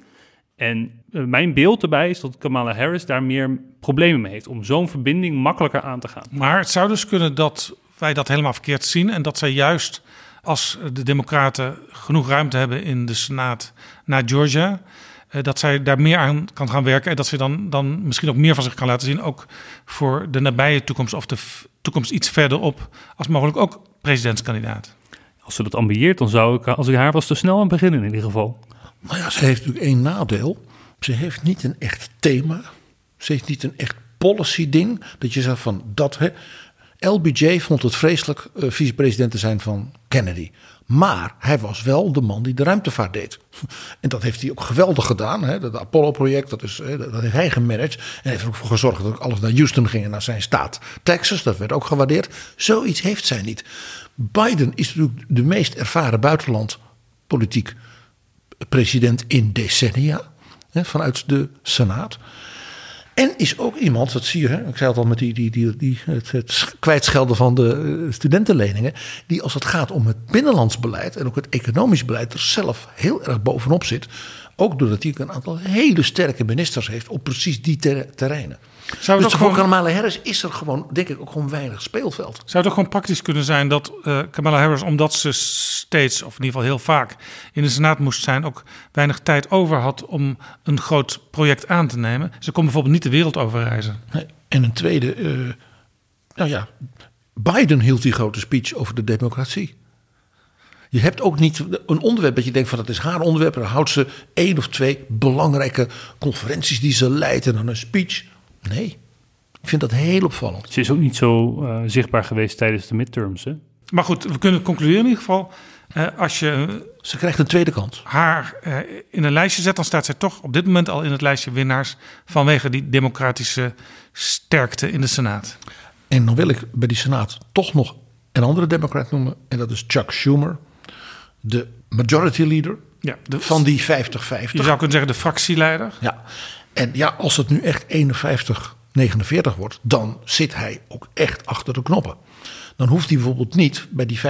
En eh, mijn beeld erbij is dat Kamala Harris daar meer problemen mee heeft om zo'n verbinding makkelijker aan te gaan. Maar het zou dus kunnen dat wij dat helemaal verkeerd zien en dat zij juist als de Democraten genoeg ruimte hebben in de Senaat naar Georgia, eh, dat zij daar meer aan kan gaan werken en dat ze dan, dan misschien ook meer van zich kan laten zien, ook voor de nabije toekomst of de toekomst iets verderop, als mogelijk ook presidentskandidaat. Als ze dat ambieert, dan zou ik, als ik haar was, te snel aan beginnen in ieder geval. Nou ja, ze heeft natuurlijk één nadeel. Ze heeft niet een echt thema. Ze heeft niet een echt policy ding. Dat je zegt van dat. Hè. LBJ vond het vreselijk uh, vicepresident te zijn van Kennedy. Maar hij was wel de man die de ruimtevaart deed. En dat heeft hij ook geweldig gedaan. Hè. Dat Apollo-project, dat, is, dat heeft hij gemanaged. En heeft er ook voor gezorgd dat alles naar Houston ging en naar zijn staat Texas. Dat werd ook gewaardeerd. Zoiets heeft zij niet. Biden is natuurlijk de meest ervaren buitenlandpolitiek president in decennia. Hè, vanuit de Senaat. En is ook iemand, dat zie je, hè, ik zei het al met die, die, die, die, het, het kwijtschelden van de eh, studentenleningen. Die als het gaat om het binnenlands beleid en ook het economisch beleid er zelf heel erg bovenop zit. Ook doordat hij een aantal hele sterke ministers heeft op precies die terreinen. Zou dus voor Kamala Harris is er gewoon, denk ik, ook gewoon weinig speelveld. Zou het ook gewoon praktisch kunnen zijn dat uh, Kamala Harris, omdat ze steeds, of in ieder geval heel vaak, in de Senaat moest zijn, ook weinig tijd over had om een groot project aan te nemen? Ze kon bijvoorbeeld niet de wereld overreizen. Nee. En een tweede, uh, nou ja, Biden hield die grote speech over de democratie. Je hebt ook niet een onderwerp dat je denkt van dat is haar onderwerp. Dan houdt ze één of twee belangrijke conferenties die ze leidt en dan een speech. Nee, ik vind dat heel opvallend. Ze is ook niet zo uh, zichtbaar geweest tijdens de midterms. Hè? Maar goed, we kunnen concluderen in ieder geval. Uh, als je ze krijgt een tweede kans. Haar uh, in een lijstje zet, dan staat zij toch op dit moment al in het lijstje winnaars vanwege die democratische sterkte in de Senaat. En dan wil ik bij die Senaat toch nog een andere democrat noemen. En dat is Chuck Schumer, de majority leader ja, de, van die 50-50. Je zou kunnen zeggen de fractieleider. Ja, en ja, als het nu echt 51, 49 wordt, dan zit hij ook echt achter de knoppen. Dan hoeft hij bijvoorbeeld niet bij die 50-50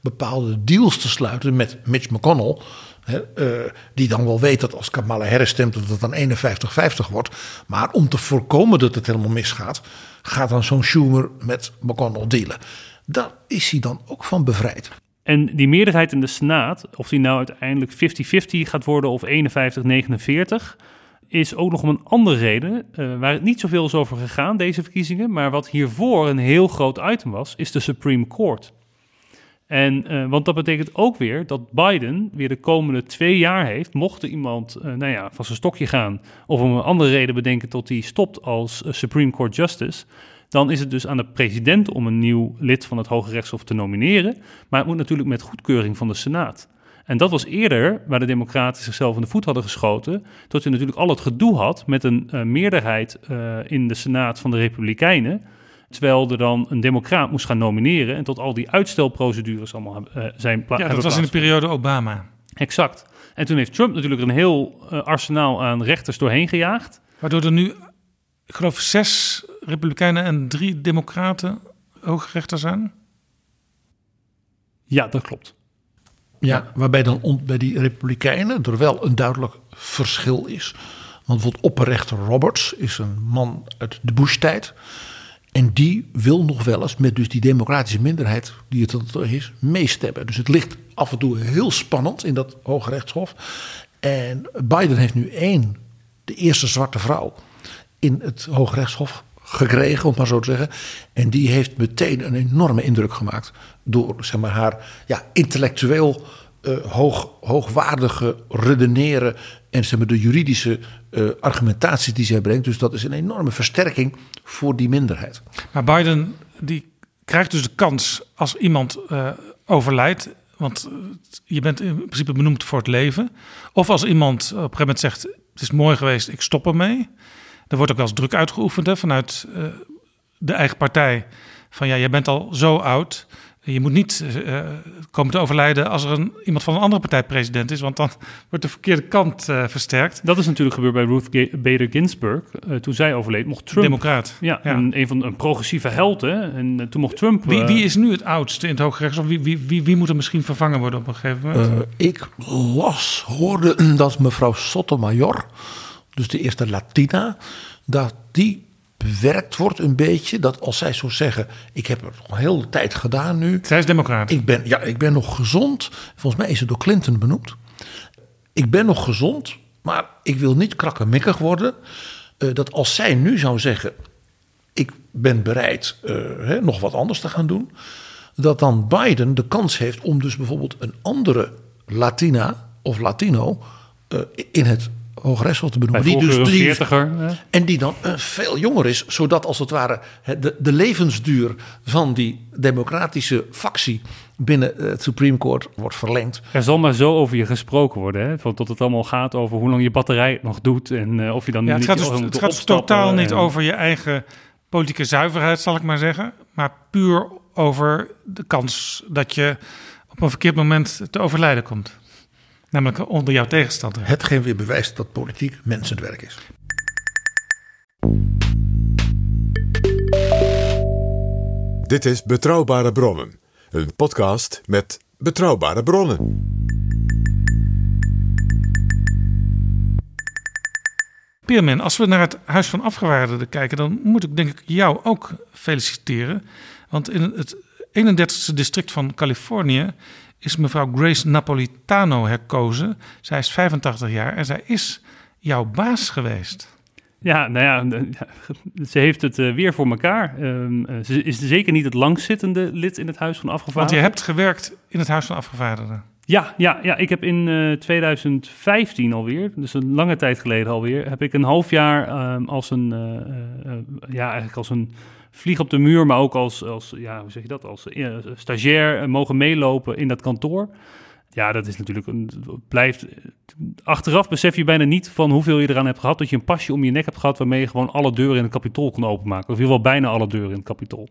bepaalde deals te sluiten met Mitch McConnell. Uh, die dan wel weet dat als Kamala Harris stemt dat het dan 51-50 wordt. Maar om te voorkomen dat het helemaal misgaat, gaat dan zo'n Schumer met McConnell dealen. Daar is hij dan ook van bevrijd. En die meerderheid in de Senaat, of die nou uiteindelijk 50-50 gaat worden of 51-49 is ook nog om een andere reden, uh, waar het niet zoveel is over gegaan, deze verkiezingen, maar wat hiervoor een heel groot item was, is de Supreme Court. En, uh, want dat betekent ook weer dat Biden weer de komende twee jaar heeft, mocht er iemand uh, nou ja, van zijn stokje gaan of om een andere reden bedenken tot hij stopt als Supreme Court Justice, dan is het dus aan de president om een nieuw lid van het Hoge Rechtshof te nomineren. Maar het moet natuurlijk met goedkeuring van de Senaat. En dat was eerder waar de Democraten zichzelf in de voet hadden geschoten. Tot je natuurlijk al het gedoe had met een uh, meerderheid uh, in de Senaat van de Republikeinen. Terwijl er dan een Democraat moest gaan nomineren. En tot al die uitstelprocedures allemaal uh, zijn plaats. Ja, dat was in de periode Obama. Exact. En toen heeft Trump natuurlijk een heel arsenaal aan rechters doorheen gejaagd. Waardoor er nu, ik geloof, zes Republikeinen en drie Democraten hoogrechter zijn. Ja, dat klopt. Ja, waarbij dan bij die Republikeinen er wel een duidelijk verschil is. Want bijvoorbeeld opperrechter Roberts is een man uit de Bush-tijd. En die wil nog wel eens met dus die democratische minderheid die het is, meestemmen. Dus het ligt af en toe heel spannend in dat Hoge Rechtshof. En Biden heeft nu één, de eerste zwarte vrouw in het Hoge Rechtshof gekregen, om maar zo te zeggen. En die heeft meteen een enorme indruk gemaakt door zeg maar, haar ja, intellectueel uh, hoog, hoogwaardige redeneren en zeg maar, de juridische uh, argumentatie die zij brengt. Dus dat is een enorme versterking voor die minderheid. Maar Biden die krijgt dus de kans als iemand uh, overlijdt. Want je bent in principe benoemd voor het leven. Of als iemand op een gegeven moment zegt: Het is mooi geweest, ik stop ermee. Er wordt ook wel eens druk uitgeoefend hè, vanuit de eigen partij van ja, jij bent al zo oud. Je moet niet uh, komen te overlijden als er een, iemand van een andere partij president is, want dan wordt de verkeerde kant uh, versterkt. Dat is natuurlijk gebeurd bij Ruth Bader Ginsburg. Uh, toen zij overleed, mocht Trump. Democraat. Ja, ja. Een, een, van een progressieve held. Hè? En toen mocht Trump. Wie, wie, is nu het oudste in het Hoge Rechtshof? Wie, wie, wie, wie, moet er misschien vervangen worden op een gegeven moment? ik las, hoorde dat mevrouw Sotomayor, dus de eerste Latina, dat die bewerkt wordt een beetje. Dat als zij zo zeggen, ik heb het al heel de tijd gedaan nu. Zij is democraat. Ik ben, ja, ik ben nog gezond. Volgens mij is het door Clinton benoemd. Ik ben nog gezond, maar ik wil niet krakkemikkig worden. Uh, dat als zij nu zou zeggen, ik ben bereid uh, hè, nog wat anders te gaan doen. Dat dan Biden de kans heeft om dus bijvoorbeeld een andere Latina of Latino uh, in het Hoogrechtshof te benoemen. Die dus die, en die dan uh, veel jonger is, zodat als het ware de, de levensduur van die democratische factie binnen het Supreme Court wordt verlengd. Er zal maar zo over je gesproken worden, hè? Van tot het allemaal gaat over hoe lang je batterij nog doet en uh, of je dan ja, niet het gaat, dus, het gaat dus totaal en... niet over je eigen politieke zuiverheid, zal ik maar zeggen, maar puur over de kans dat je op een verkeerd moment te overlijden komt. Namelijk onder jouw tegenstander. Hetgeen weer bewijst dat politiek mensenwerk is. Dit is Betrouwbare Bronnen. Een podcast met betrouwbare bronnen. Peerman, als we naar het Huis van Afgevaardigden kijken... dan moet ik denk ik jou ook feliciteren. Want in het 31ste district van Californië is mevrouw Grace Napolitano herkozen. Zij is 85 jaar en zij is jouw baas geweest. Ja, nou ja, ze heeft het uh, weer voor elkaar. Uh, ze is zeker niet het langzittende lid in het Huis van Afgevaardigden. Want je hebt gewerkt in het Huis van Afgevaardigden. Ja, ja, ja, ik heb in uh, 2015 alweer, dus een lange tijd geleden alweer, heb ik een half jaar ehm, als een, eh, ja, eigenlijk als een vlieg op de muur, maar ook als, als ja, hoe zeg je dat, als uh, stagiair uh, mogen meelopen in dat kantoor. Ja, dat is natuurlijk een, blijft. Achteraf besef je bijna niet van hoeveel je eraan hebt gehad. Dat je een pasje om je nek hebt gehad waarmee je gewoon alle deuren in het kapitool kon openmaken. Of in ieder geval bijna alle deuren in het kapitool.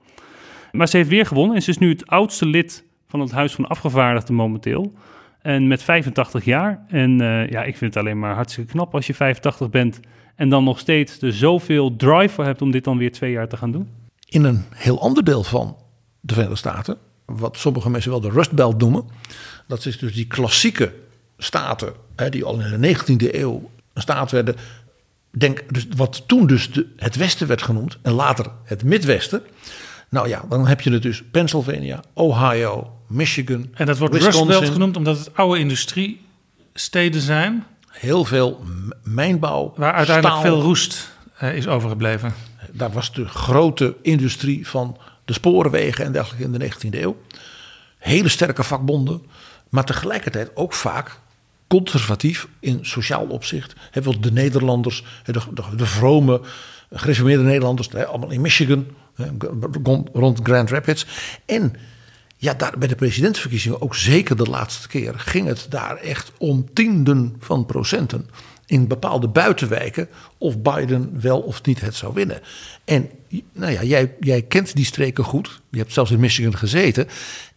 Maar ze heeft weer gewonnen en ze is nu het oudste lid van het Huis van Afgevaardigden momenteel. En met 85 jaar. En uh, ja, ik vind het alleen maar hartstikke knap als je 85 bent. En dan nog steeds er zoveel drive voor hebt om dit dan weer twee jaar te gaan doen in een heel ander deel van de Verenigde Staten, wat sommige mensen wel de Rust Belt noemen. Dat is dus die klassieke staten, hè, die al in de 19e eeuw een staat werden. Denk, dus wat toen dus de, het Westen werd genoemd en later het Midwesten. Nou ja, dan heb je het dus Pennsylvania, Ohio, Michigan. En dat wordt Rust Belt genoemd omdat het oude industriesteden zijn. Heel veel mijnbouw. Waar uiteindelijk veel roest uh, is overgebleven daar was de grote industrie van de sporenwegen en dergelijke in de 19e eeuw. Hele sterke vakbonden, maar tegelijkertijd ook vaak conservatief in sociaal opzicht. He, de Nederlanders, de, de, vrome, gereformeerde Nederlanders, allemaal in Michigan, rond Grand Rapids. En ja, bij de presidentsverkiezingen, ook zeker de laatste keer, ging het daar echt om tienden van procenten in bepaalde buitenwijken of Biden wel of niet het zou winnen. En nou ja, jij, jij kent die streken goed. Je hebt zelfs in Michigan gezeten.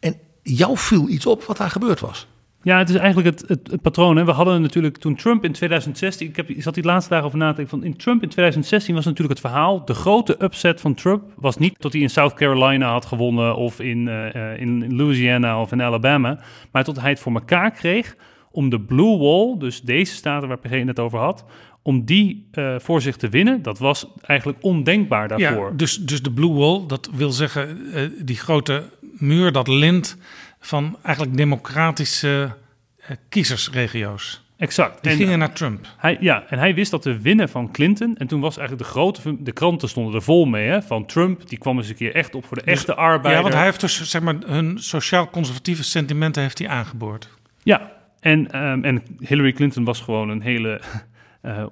En jou viel iets op wat daar gebeurd was. Ja, het is eigenlijk het, het, patroon. Hè. We hadden natuurlijk toen Trump in 2016, ik, heb, zat die laatste dagen over na te denken, van in Trump in 2016 was natuurlijk het verhaal, de grote upset van Trump was niet dat hij in South Carolina had gewonnen of in, uh, in Louisiana of in Alabama, maar tot hij het voor elkaar kreeg om de Blue Wall, dus deze staten waar PG het over had, om die uh, voor zich te winnen, dat was eigenlijk ondenkbaar daarvoor. Ja, dus, dus de Blue Wall, dat wil zeggen uh, die grote muur, dat lint van eigenlijk democratische uh, kiezersregio's. Exact. Die en, gingen naar Trump. Hij, ja, en hij wist dat te winnen van Clinton. En toen was eigenlijk de grote... De kranten stonden er vol mee, hè. Van Trump, die kwam eens een keer echt op voor de dus, echte arbeider. Ja, want hij heeft dus, zeg maar, hun sociaal-conservatieve sentimenten heeft hij aangeboord. Ja, en, um, en Hillary Clinton was gewoon een hele. Uh,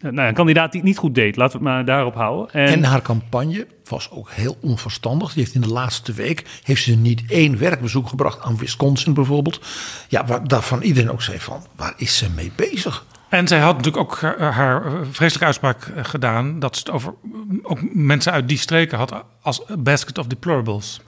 nou, een kandidaat die het niet goed deed. Laten we het maar daarop houden. En, en, haar campagne was ook heel onverstandig. Die heeft in de laatste week heeft ze niet één werkbezoek gebracht aan Wisconsin bijvoorbeeld. Ja, waar, daarvan iedereen ook zei van, waar is ze mee bezig? En zij had natuurlijk ook haar, haar vreselijke uitspraak eh, gedaan... dat ze het over mm, ook mensen uit die streken had als basket of deplorables.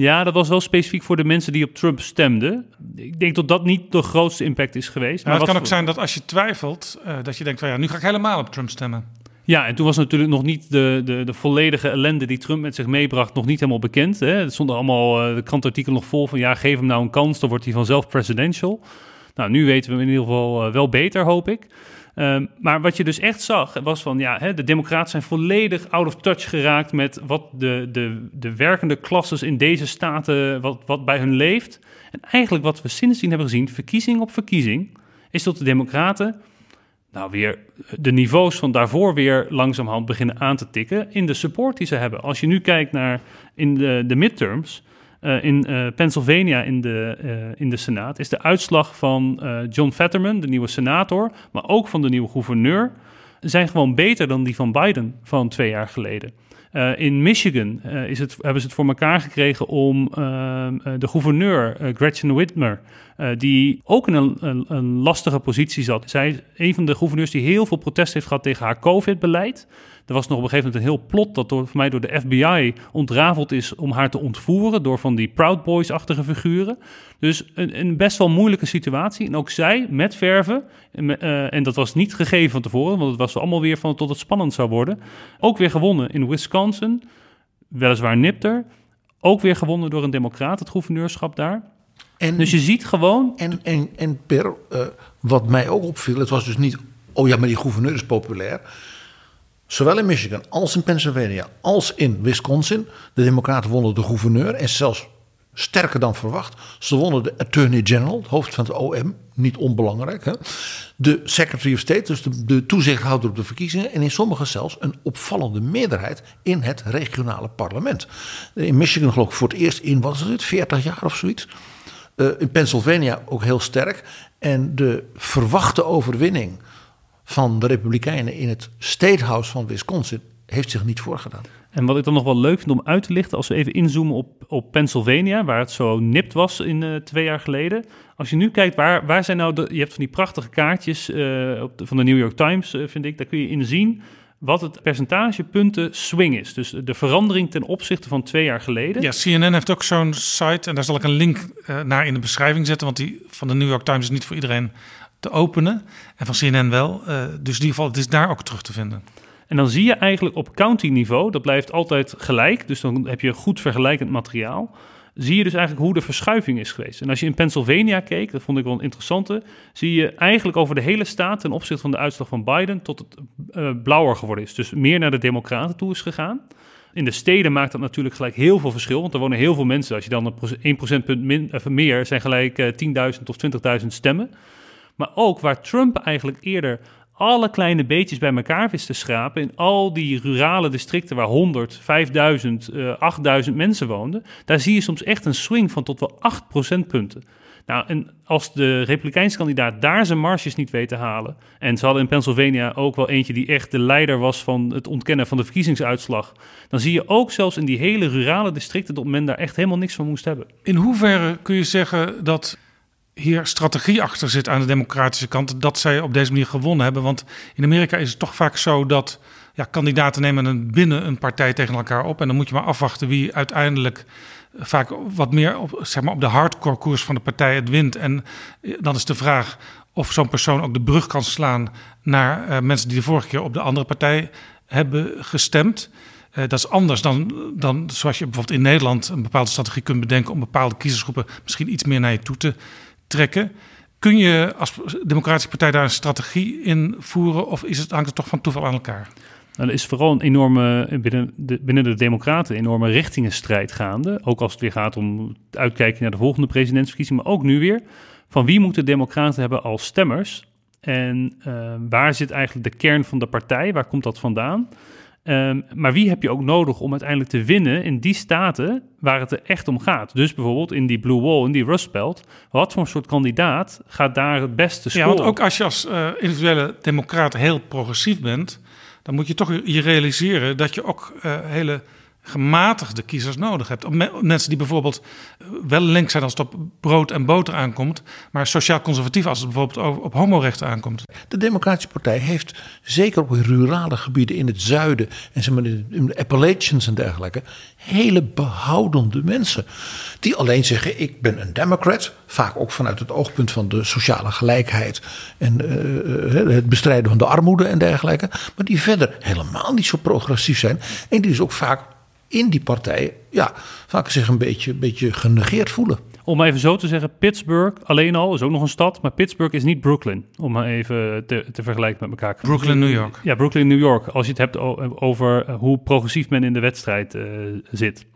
Ja, dat was wel specifiek voor de mensen die op Trump stemden. Ik denk dat dat niet de grootste impact is geweest. Maar het kan ook voor- zijn dat als je twijfelt... eh, dat je denkt van ja, nu ga ik helemaal op Trump stemmen. Ja, en toen was natuurlijk nog niet de, de, de volledige ellende die Trump met zich meebracht nog niet helemaal bekend. Hè. Er stonden allemaal eh, de krantartikelen nog vol van ja, geef hem nou een kans, dan wordt hij vanzelf presidential. Nou, nu weten we hem in ieder geval eh, wel beter, hoop ik. Ehm, maar wat je dus echt zag, was van ja, hè, de democraten zijn volledig out of touch geraakt met wat de, de, de werkende klasses in deze staten, wat, wat bij hun leeft. En eigenlijk wat we sindsdien hebben gezien, verkiezing op verkiezing, is dat de democraten nou weer de niveaus van daarvoor weer langzamerhand beginnen aan te tikken in de support die ze hebben. Als je nu kijkt naar in de, de midterms eh, in eh, Pennsylvania in de, eh, in de Senaat, is de uitslag van John Fetterman, de nieuwe senator, maar ook van de nieuwe gouverneur, zijn gewoon beter dan die van Biden van twee jaar geleden. In Michigan is het, hebben ze het voor elkaar gekregen om de gouverneur Gretchen Whitmer, die ook in een, een, een lastige positie zat. Zij is een van de gouverneurs die heel veel protest heeft gehad tegen haar COVID-beleid. Er was nog op een gegeven moment een heel plot dat door, voor mij door de FBI ontrafeld is om haar te ontvoeren door van die Proud Boys-achtige figuren. Dus een, een best wel moeilijke situatie. En ook zij met verven, en, eh, en dat was niet gegeven van tevoren, want het was allemaal weer van tot het spannend zou worden. Ook weer gewonnen in Wisconsin, weliswaar nipter. Ook weer gewonnen door een democraat, het gouverneurschap daar. En, Dus je ziet gewoon en, en, en Per, eh, wat mij ook opviel, het was dus niet, oh ja, maar die gouverneur is populair. Zowel in Michigan als in Pennsylvania als in Wisconsin. De Democraten wonnen de gouverneur en zelfs sterker dan verwacht. Ze wonnen de Attorney General, het hoofd van het OM, niet onbelangrijk. Hè? De Secretary of State, dus de, de toezichthouder op de verkiezingen. En in sommige zelfs een opvallende meerderheid in het regionale parlement. In Michigan geloof ik voor het eerst in, wat het, 40 jaar of zoiets. Eh, in Pennsylvania ook heel sterk. En de verwachte overwinning van de Republikeinen in het State House van Wisconsin heeft zich niet voorgedaan. En wat ik dan nog wel leuk vind om uit te lichten, als we even inzoomen op, op Pennsylvania, waar het zo nipt was in eh, twee jaar geleden. Als je nu kijkt, waar, waar zijn nou de. Je hebt van die prachtige kaartjes eh, op de- van de New York Times, eh, vind ik. Daar kun je in zien wat het percentage punten swing is. Dus de verandering ten opzichte van twee jaar geleden. Ja, CNN heeft ook zo'n site en daar zal ik een link eh, naar in de beschrijving zetten, want die van de New York Times is niet voor iedereen te openen en van CNN wel. Eh, dus in ieder geval, het is daar ook terug te vinden. En dan zie je eigenlijk op county-niveau, dat blijft altijd gelijk, dus dan heb je goed vergelijkend materiaal. Zie je dus eigenlijk hoe de verschuiving is geweest. En als je in Pennsylvania keek, dat vond ik wel een interessante, zie je eigenlijk over de hele staat ten opzichte van de uitslag van Biden tot het eh, blauwer geworden is. Dus meer naar de Democraten toe is gegaan. In de steden maakt dat natuurlijk gelijk heel veel verschil, want er wonen heel veel mensen. Als je dan een proce- 1 procentpunt of meer, zijn gelijk eh, 10.000 of 20.000 stemmen. Maar ook waar Trump eigenlijk eerder alle kleine beetjes bij elkaar wist te schrapen. In al die rurale districten waar 100, 5000, eh 8000 mensen woonden. Daar zie je soms echt een swing van tot wel 8 procentpunten. Nou, en als de Republikeinse kandidaat daar zijn marges niet weet te halen. En ze hadden in Pennsylvania ook wel eentje die echt de leider was van het ontkennen van de verkiezingsuitslag. Dan zie je ook zelfs in die hele rurale districten dat men daar echt helemaal niks van moest hebben. In hoeverre kun je zeggen dat hier strategie achter zit aan de democratische kant, dat zij op deze manier gewonnen hebben? Want in Amerika is het toch vaak zo dat ja, kandidaten nemen een binnen een partij tegen elkaar op en dan moet je maar afwachten wie uiteindelijk vaak wat meer op, zeg maar, op de hardcore koers van de partij het wint. En eh, dan is de vraag of zo'n persoon ook de brug kan slaan naar eh, mensen die de vorige keer op de andere partij hebben gestemd. Eh, dat is anders dan, dan zoals je bijvoorbeeld in Nederland een bepaalde strategie kunt bedenken om bepaalde kiezersgroepen misschien iets meer naar je toe te trekken. Kun je als Democratische Partij daar een strategie in voeren of is het, hangt het toch van toeval aan elkaar? Nou, er is vooral een enorme, binnen de, binnen de Democraten, een enorme richtingenstrijd gaande. Ook als het weer gaat om uitkijken naar de volgende presidentsverkiezing, maar ook nu weer. Van wie moeten de Democraten hebben als stemmers? En uh, waar zit eigenlijk de kern van de partij? Waar komt dat vandaan? Um, maar wie heb je ook nodig om uiteindelijk te winnen in die staten waar het er echt om gaat? Dus bijvoorbeeld in die Blue Wall, in die Rust Belt. Wat voor soort kandidaat gaat daar het beste scoren? Ja, want ook als je als uh, individuele democraat heel progressief bent... dan moet je toch je realiseren dat je ook uh, hele gematigde kiezers nodig hebt. Mensen die bijvoorbeeld eh, wel links zijn als het op brood en boter aankomt, maar sociaal conservatief als het bijvoorbeeld op homorechten aankomt. De Democratische Partij heeft zeker op rurale gebieden in het zuiden en zeg maar in de- in de Appalachians en dergelijke hele behoudende mensen. Die alleen zeggen: Ik ben een Democrat. Vaak ook vanuit het oogpunt van de sociale gelijkheid en eh, eh, het bestrijden van de armoede en dergelijke. Maar die verder helemaal niet zo progressief zijn. En die dus ook vaak in die partij ja, vaak zich een beetje, beetje genegeerd voelen. Om even zo te zeggen, Pittsburgh alleen al is ook nog een stad, maar Pittsburgh is niet Brooklyn. Om maar even te, te vergelijken met elkaar. Brooklyn, New York. Ja, Brooklyn, New York. Als je het hebt over eh, hoe progressief men in de wedstrijd eh, zit.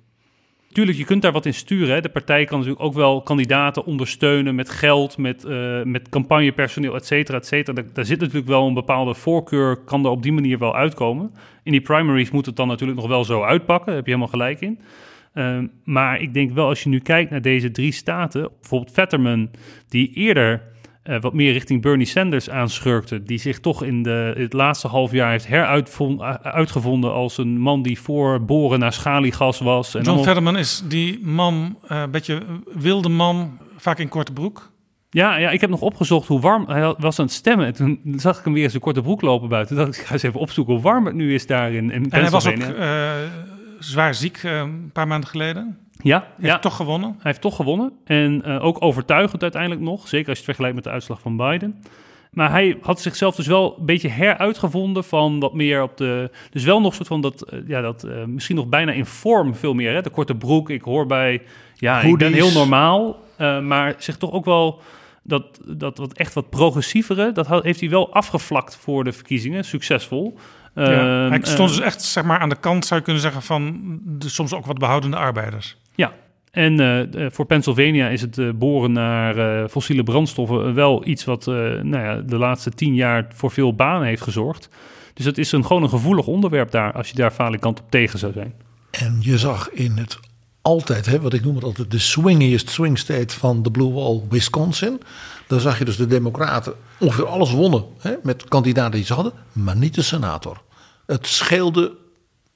Tuurlijk, je kunt daar wat in sturen. Hè. De partij kan natuurlijk ook wel kandidaten ondersteunen met geld, met, eh, met campagnepersoneel, et cetera, et cetera. Daar, zit natuurlijk wel een bepaalde voorkeur, kan er op die manier wel uitkomen. In die primaries moet het dan natuurlijk nog wel zo uitpakken, daar heb je helemaal gelijk in. Ehm, maar ik denk wel, als je nu kijkt naar deze drie staten, bijvoorbeeld Vetterman, die eerder eh, wat meer richting Bernie Sanders aanschurkte, die zich toch in de, het laatste half jaar heeft heruitgevonden als een man die voor boren naar schaliegas was. En John allemaal- Fetterman is die man, eh, een beetje wilde man, vaak in korte broek. Ja, ja, ik heb nog opgezocht hoe warm hij was aan het stemmen. En toen zag ik hem weer eens een korte broek lopen buiten. Toen dacht ik, ik ga eens even opzoeken hoe warm het nu is daar in, in En hij was ook eh, zwaar ziek eh, een paar maanden geleden. Ja, Heeft ja. toch gewonnen. Hij heeft toch gewonnen. En eh, ook overtuigend uiteindelijk nog. Zeker als je het vergelijkt met de uitslag van Biden. Maar hij had zichzelf dus wel een beetje heruitgevonden van wat meer op de... Dus wel nog soort van dat, eh, ja, dat eh, misschien nog bijna in vorm veel meer. Hè? De korte broek, ik hoor bij... Ja, ik ben Hoodies. heel normaal. maar zich toch ook wel... Dat, dat wat echt wat progressievere, dat heeft hij wel afgevlakt voor de verkiezingen. Succesvol. Ja, Ehm, hij stond dus echt zeg maar, aan de kant, zou je kunnen zeggen, van de soms ook wat behoudende arbeiders. Ja, en eh, voor Pennsylvania is het eh, boren naar eh, fossiele brandstoffen wel iets wat nou ja, de laatste tien jaar voor veel banen heeft gezorgd. Dus het is een, gewoon een gevoelig onderwerp daar, als je daar falikant op tegen zou zijn. En je zag in het altijd, hè, wat ik noem het altijd de swingiest swing state van de Blue Wall, Wisconsin. Daar zag je dus de Democraten ongeveer alles wonnen hè, met kandidaten die ze hadden, maar niet de senator. Het scheelde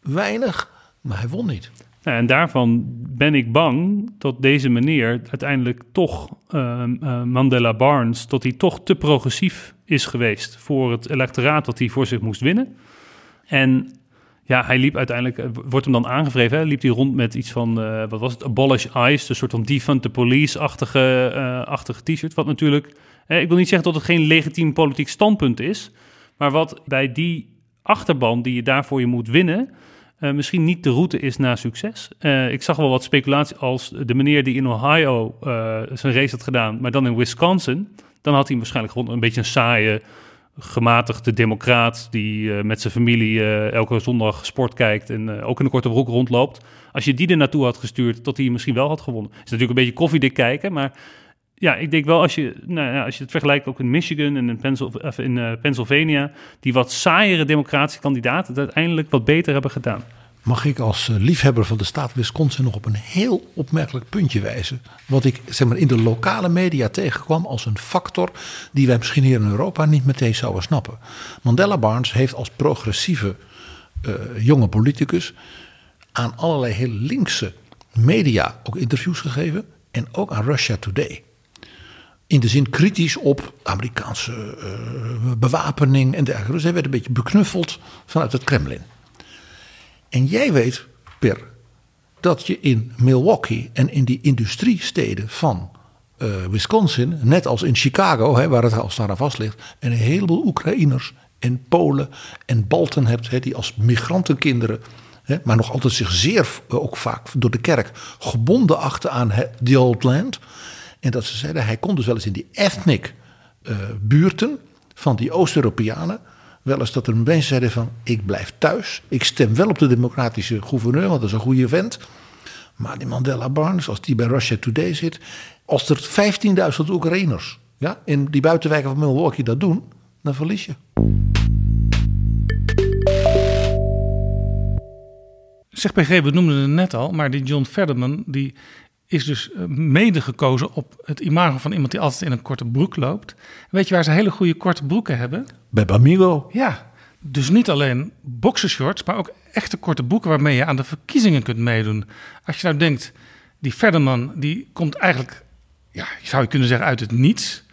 weinig, maar hij won niet. En daarvan ben ik bang dat deze meneer uiteindelijk toch, ehm, eh, Mandela Barnes, dat hij toch te progressief is geweest voor het electoraat dat hij voor zich moest winnen. En ja, hij liep uiteindelijk, eh, wordt hem dan aangevreven, hè, liep hij rond met iets van, eh, wat was het, Abolish ICE, een soort van defund the police-achtige achtige t-shirt. Wat natuurlijk, ik wil niet zeggen dat het geen legitiem politiek standpunt is, maar wat bij die achterban die je daarvoor je moet winnen, eh, misschien niet de route is naar succes. Eh, ik zag wel wat speculatie als de meneer die in Ohio eh, zijn race had gedaan, maar dan in Wisconsin, dan had hij waarschijnlijk gewoon een beetje een saaie, gematigde democraat die met zijn familie elke zondag sport kijkt en ook in een korte broek rondloopt. Als je die er naartoe had gestuurd, dat hij misschien wel had gewonnen. is natuurlijk een beetje koffiedik kijken, maar ja, ik denk wel als je, nou ja, als je het vergelijkt ook in Michigan en in, eh, Pennsylvania, die wat saaiere democratische kandidaten het uiteindelijk wat beter hebben gedaan. Mag ik als eh, liefhebber van de staat Wisconsin nog op een heel opmerkelijk puntje wijzen. Wat ik zeg maar, in de lokale media tegenkwam als een factor die wij misschien hier in Europa niet meteen zouden snappen. Mandela Barnes heeft als progressieve eh, jonge politicus aan allerlei heel linkse media ook interviews gegeven. En ook aan Russia Today. In de zin kritisch op Amerikaanse eh, bewapening en dergelijke. Dus hij werd een beetje beknuffeld vanuit het Kremlin. En jij weet, Per, dat je in Milwaukee en in die industriesteden van eh, Wisconsin, net als in Chicago, hè, waar het als daar aan vast ligt, een heleboel Oekraïners en Polen en Balten hebt, hè, die als migrantenkinderen, maar nog altijd zich zeer, eh, ook vaak door de kerk, gebonden achten aan the old land. En dat ze zeiden, hij kon dus wel eens in die ethnic eh, buurten van die Oost-Europeanen wel eens dat er mensen zeiden van ik blijf thuis. Ik stem wel op de democratische gouverneur, want dat is een goede vent. Maar die Mandela Barnes, als die bij Russia Today zit, als er 15.000 Oekraïners ja, in die buitenwijken van Milwaukee dat doen, dan verlies je. Zeg PG, we noemden het net al, maar die John Fetterman die is dus eh, mede gekozen op het imago van iemand die altijd in een korte broek loopt. Weet je waar ze hele goede korte broeken hebben? Bij Bamigo. Ja, Dus niet alleen boxershorts, maar ook echte korte boeken waarmee je aan de verkiezingen kunt meedoen. Als je nou denkt, die Verderman die komt eigenlijk, ja, zou je kunnen zeggen, uit het niets.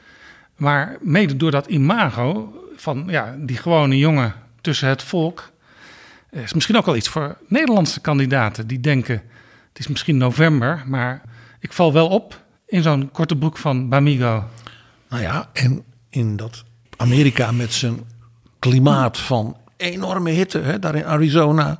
Maar mede door dat imago van ja, die gewone jongen tussen het volk, is misschien ook wel iets voor Nederlandse kandidaten die denken: het is misschien november, maar ik val wel op in zo'n korte broek van Bamigo. Nou ja, en in dat Amerika met zijn klimaat van enorme hitte, hè, daar in Arizona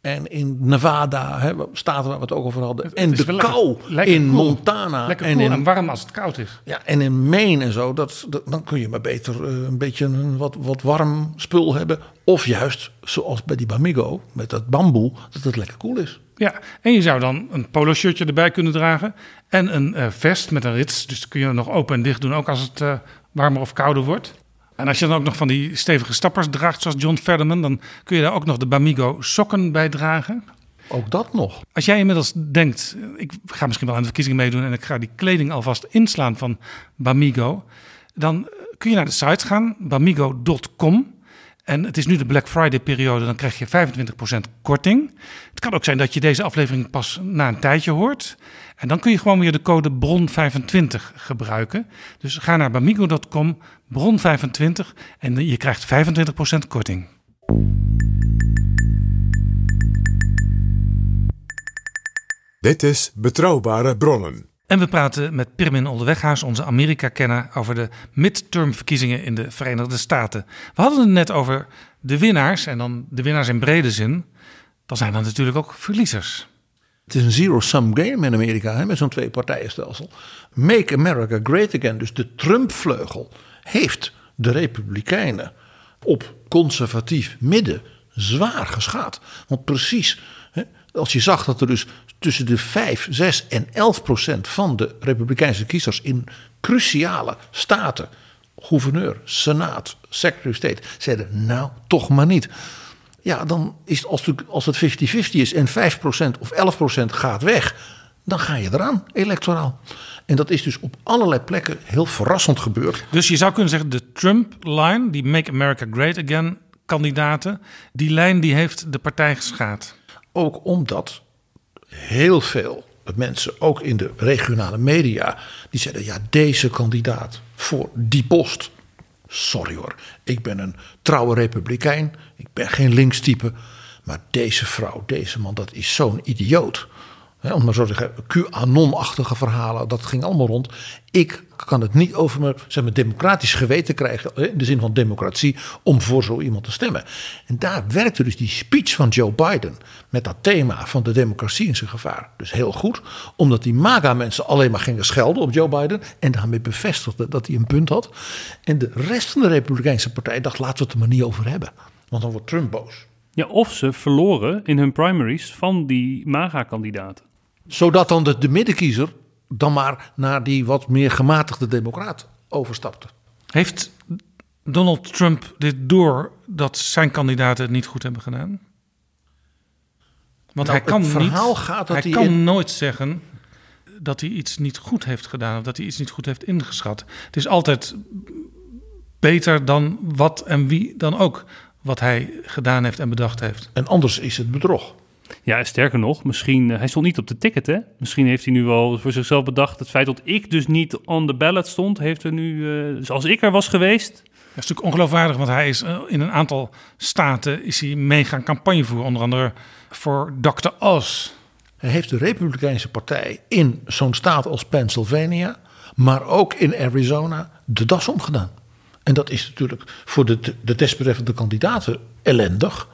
en in Nevada, hè, staten waar we het ook over hadden. En de kou lekker in cool. Montana. Lekker en cool in en warm als het koud is. Ja, en in Maine en zo, dat, dat- dan kun je maar beter eh, een beetje een wat, wat warm spul hebben. Of juist, zoals bij die Bamigo, met dat bamboe, dat het lekker koel is. Ja, en je zou dan een polo shirtje erbij kunnen dragen. En een eh, vest met een rits. Dus dat kun je nog open en dicht doen, ook als het eh, warmer of kouder wordt. En als je dan ook nog van die stevige stappers draagt, zoals John Ferdinand, dan kun je daar ook nog de Bamigo sokken bij dragen. Ook dat nog. Als jij inmiddels denkt, ik ga misschien wel aan de verkiezingen meedoen en ik ga die kleding alvast inslaan van Bamigo, dan kun je naar de site gaan, bamigo.com. En het is nu de Black Friday periode, dan krijg je 25% korting. Het kan ook zijn dat je deze aflevering pas na een tijdje hoort. En dan kun je gewoon weer de code BRON25 gebruiken. Dus ga naar bamigo.com, BRON25 en je krijgt 25% korting. Dit is Betrouwbare Bronnen. En we praten met Pirmin Onderweghuis, onze Amerika-kenner, over de midtermverkiezingen in de Verenigde Staten. We hadden het net over de winnaars, en dan de winnaars in brede zin. Dan zijn er natuurlijk ook verliezers. Het is een zero-sum game in Amerika, hè, met zo'n twee-partijenstelsel. Make America Great Again, dus de Trump-vleugel, heeft de Republikeinen op conservatief midden zwaar geschaad. Want precies, hè, als je zag dat er dus tussen de 5, 6 en 11 procent van de Republikeinse kiezers in cruciale staten, gouverneur, senaat, secretary of state, zeiden nou toch maar niet. Ja, dan is het als, het- als het 50-50 is en 5% of 11% gaat weg, dan ga je eraan, electoraal. En dat is dus op allerlei plekken heel verrassend gebeurd. Dus je zou kunnen zeggen, de Trump-line, die Make America Great Again kandidaten, die lijn die heeft de partij geschaad. Ook omdat heel veel mensen, ook in de regionale media, die zeiden: ja, deze kandidaat voor die post. Sorry hoor, ik ben een trouwe republikein, ik ben geen linkstype. Maar deze vrouw, deze man, dat is zo'n idioot. Hè, om maar zo te zeggen, QAnon-achtige verhalen, dat ging allemaal rond. Ik kan het niet over mijn zeg maar, democratisch geweten krijgen, in de zin van democratie, om voor zo iemand te stemmen. En daar werkte dus die speech van Joe Biden met dat thema van de democratie in zijn gevaar. Dus heel goed, omdat die MAGA-mensen alleen maar gingen schelden op Joe Biden en daarmee bevestigden dat hij een punt had. En de rest van de Republikeinse partij dacht, laten we het er maar niet over hebben, want dan wordt Trump boos. Ja, of ze verloren in hun primaries van die MAGA-kandidaten. Zodat dan de, de middenkiezer dan maar naar die wat meer gematigde democraat overstapte. Heeft Donald Trump dit door dat zijn kandidaten het niet goed hebben gedaan? Want Nou, hij kan, het verhaal niet, gaat dat hij hij kan in- nooit zeggen dat hij iets niet goed heeft gedaan of dat hij iets niet goed heeft ingeschat. Het is altijd beter dan wat en wie dan ook wat hij gedaan heeft en bedacht heeft. En anders is het bedrog. Ja, sterker nog, misschien, eh, hij stond niet op de ticket, hè? Misschien heeft hij nu wel voor zichzelf bedacht... het feit dat ik dus niet on the ballot stond... heeft er nu, eh, dus als ik er was geweest... Dat is natuurlijk ongeloofwaardig, want hij is eh, in een aantal staten is hij mee gaan campagne voeren. Onder andere voor Dr. Oz. Hij heeft de Republikeinse Partij in zo'n staat als Pennsylvania, maar ook in Arizona, de das omgedaan. En dat is natuurlijk voor de, de desbetreffende kandidaten ellendig.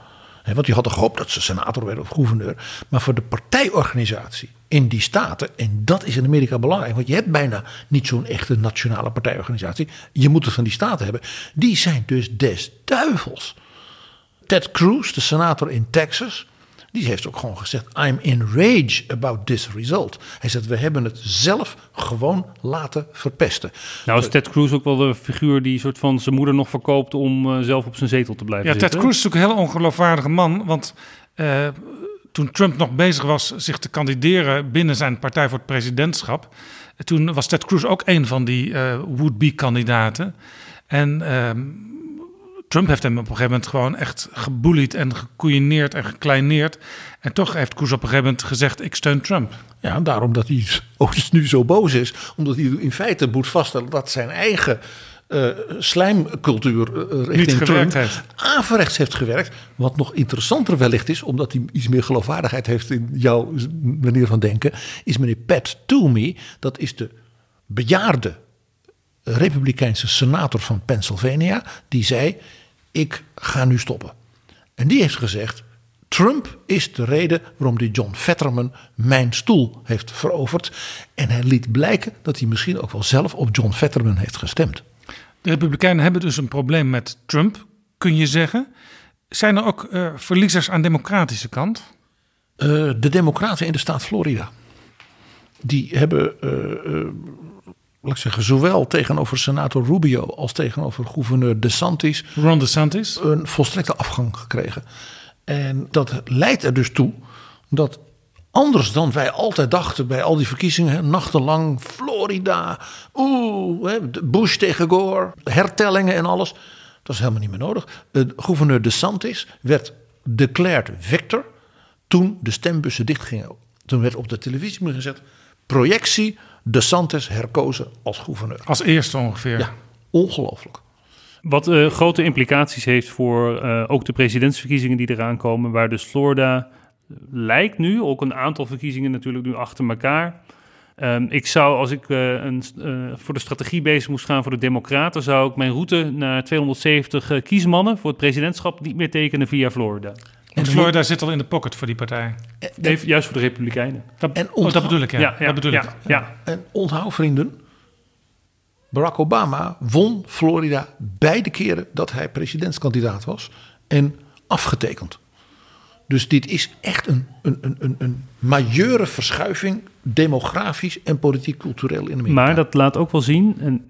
Want die hadden gehoopt dat ze senator werden of gouverneur. Maar voor de partijorganisatie in die staten, en dat is in Amerika belangrijk, want je hebt bijna niet zo'n echte nationale partijorganisatie. Je moet het van die staten hebben. Die zijn dus des duivels. Ted Cruz, de senator in Texas, die heeft ook gewoon gezegd: I'm enraged about this result. Hij zegt: We hebben het zelf gewoon laten verpesten. Nou is Ted Cruz ook wel de figuur die soort van zijn moeder nog verkoopt... om eh, zelf op zijn zetel te blijven Ja, Ted. Cruz is natuurlijk een heel ongeloofwaardige man. Want eh, toen Trump nog bezig was zich te kandideren binnen zijn partij voor het presidentschap. Toen was Ted Cruz ook een van die eh would-be kandidaten. En ehm, Trump heeft hem op een gegeven moment gewoon echt gebullied en gekoeieneerd en gekleineerd. En toch heeft Koes op een gegeven moment gezegd: Ik steun Trump. Ja, daarom dat hij ook dus nu zo boos is. Omdat hij in feite moet vaststellen dat zijn eigen uh, slijmcultuur uh, richting Trump heeft. averechts heeft gewerkt. Wat nog interessanter wellicht is, omdat hij iets meer geloofwaardigheid heeft in jouw manier van denken, is meneer Pat Toomey. Dat is de bejaarde republikeinse senator van Pennsylvania. Die zei: Ik ga nu stoppen. En die heeft gezegd: Trump is de reden waarom die John Fetterman mijn stoel heeft veroverd. En hij liet blijken dat hij misschien ook wel zelf op John Fetterman heeft gestemd. De Republikeinen hebben dus een probleem met Trump, kun je zeggen. Zijn er ook uh, verliezers aan de democratische kant? Uh, de Democraten in de staat Florida. Die hebben, uh, laat ik zeggen, zowel tegenover senator Rubio als tegenover gouverneur DeSantis. Ron DeSantis. Een volstrekte afgang gekregen. En dat leidt er dus toe dat Anders dan wij altijd dachten bij al die verkiezingen, nachtenlang, Florida, oeh, Bush tegen Gore, hertellingen en alles. Dat is helemaal niet meer nodig. De gouverneur DeSantis werd declared victor toen de stembussen dichtgingen. Toen werd op de televisie gezet, projectie DeSantis herkozen als gouverneur. Als eerste ongeveer. Ja, ongelooflijk. Wat uh, grote implicaties heeft voor uh, ook de presidentsverkiezingen die eraan komen, waar dus Florida lijkt nu, ook een aantal verkiezingen natuurlijk nu achter elkaar. Um, ik zou, als ik uh, een, uh, voor de strategie bezig moest gaan voor de Democraten, zou ik mijn route naar 270 uh, kiesmannen voor het presidentschap niet meer tekenen via Florida. En Florida zit al in de pocket voor die partij. Nee, juist voor de Republikeinen. Dat, en oh, dat bedoel ik, ja. ja, ja dat bedoel ja, ik. Ja. En onthoud, vrienden, Barack Obama won Florida beide keren dat hij presidentskandidaat was en afgetekend. Dus dit is echt een, een, een, een majeure verschuiving, demografisch en politiek-cultureel in Amerika. Maar dat laat ook wel zien, en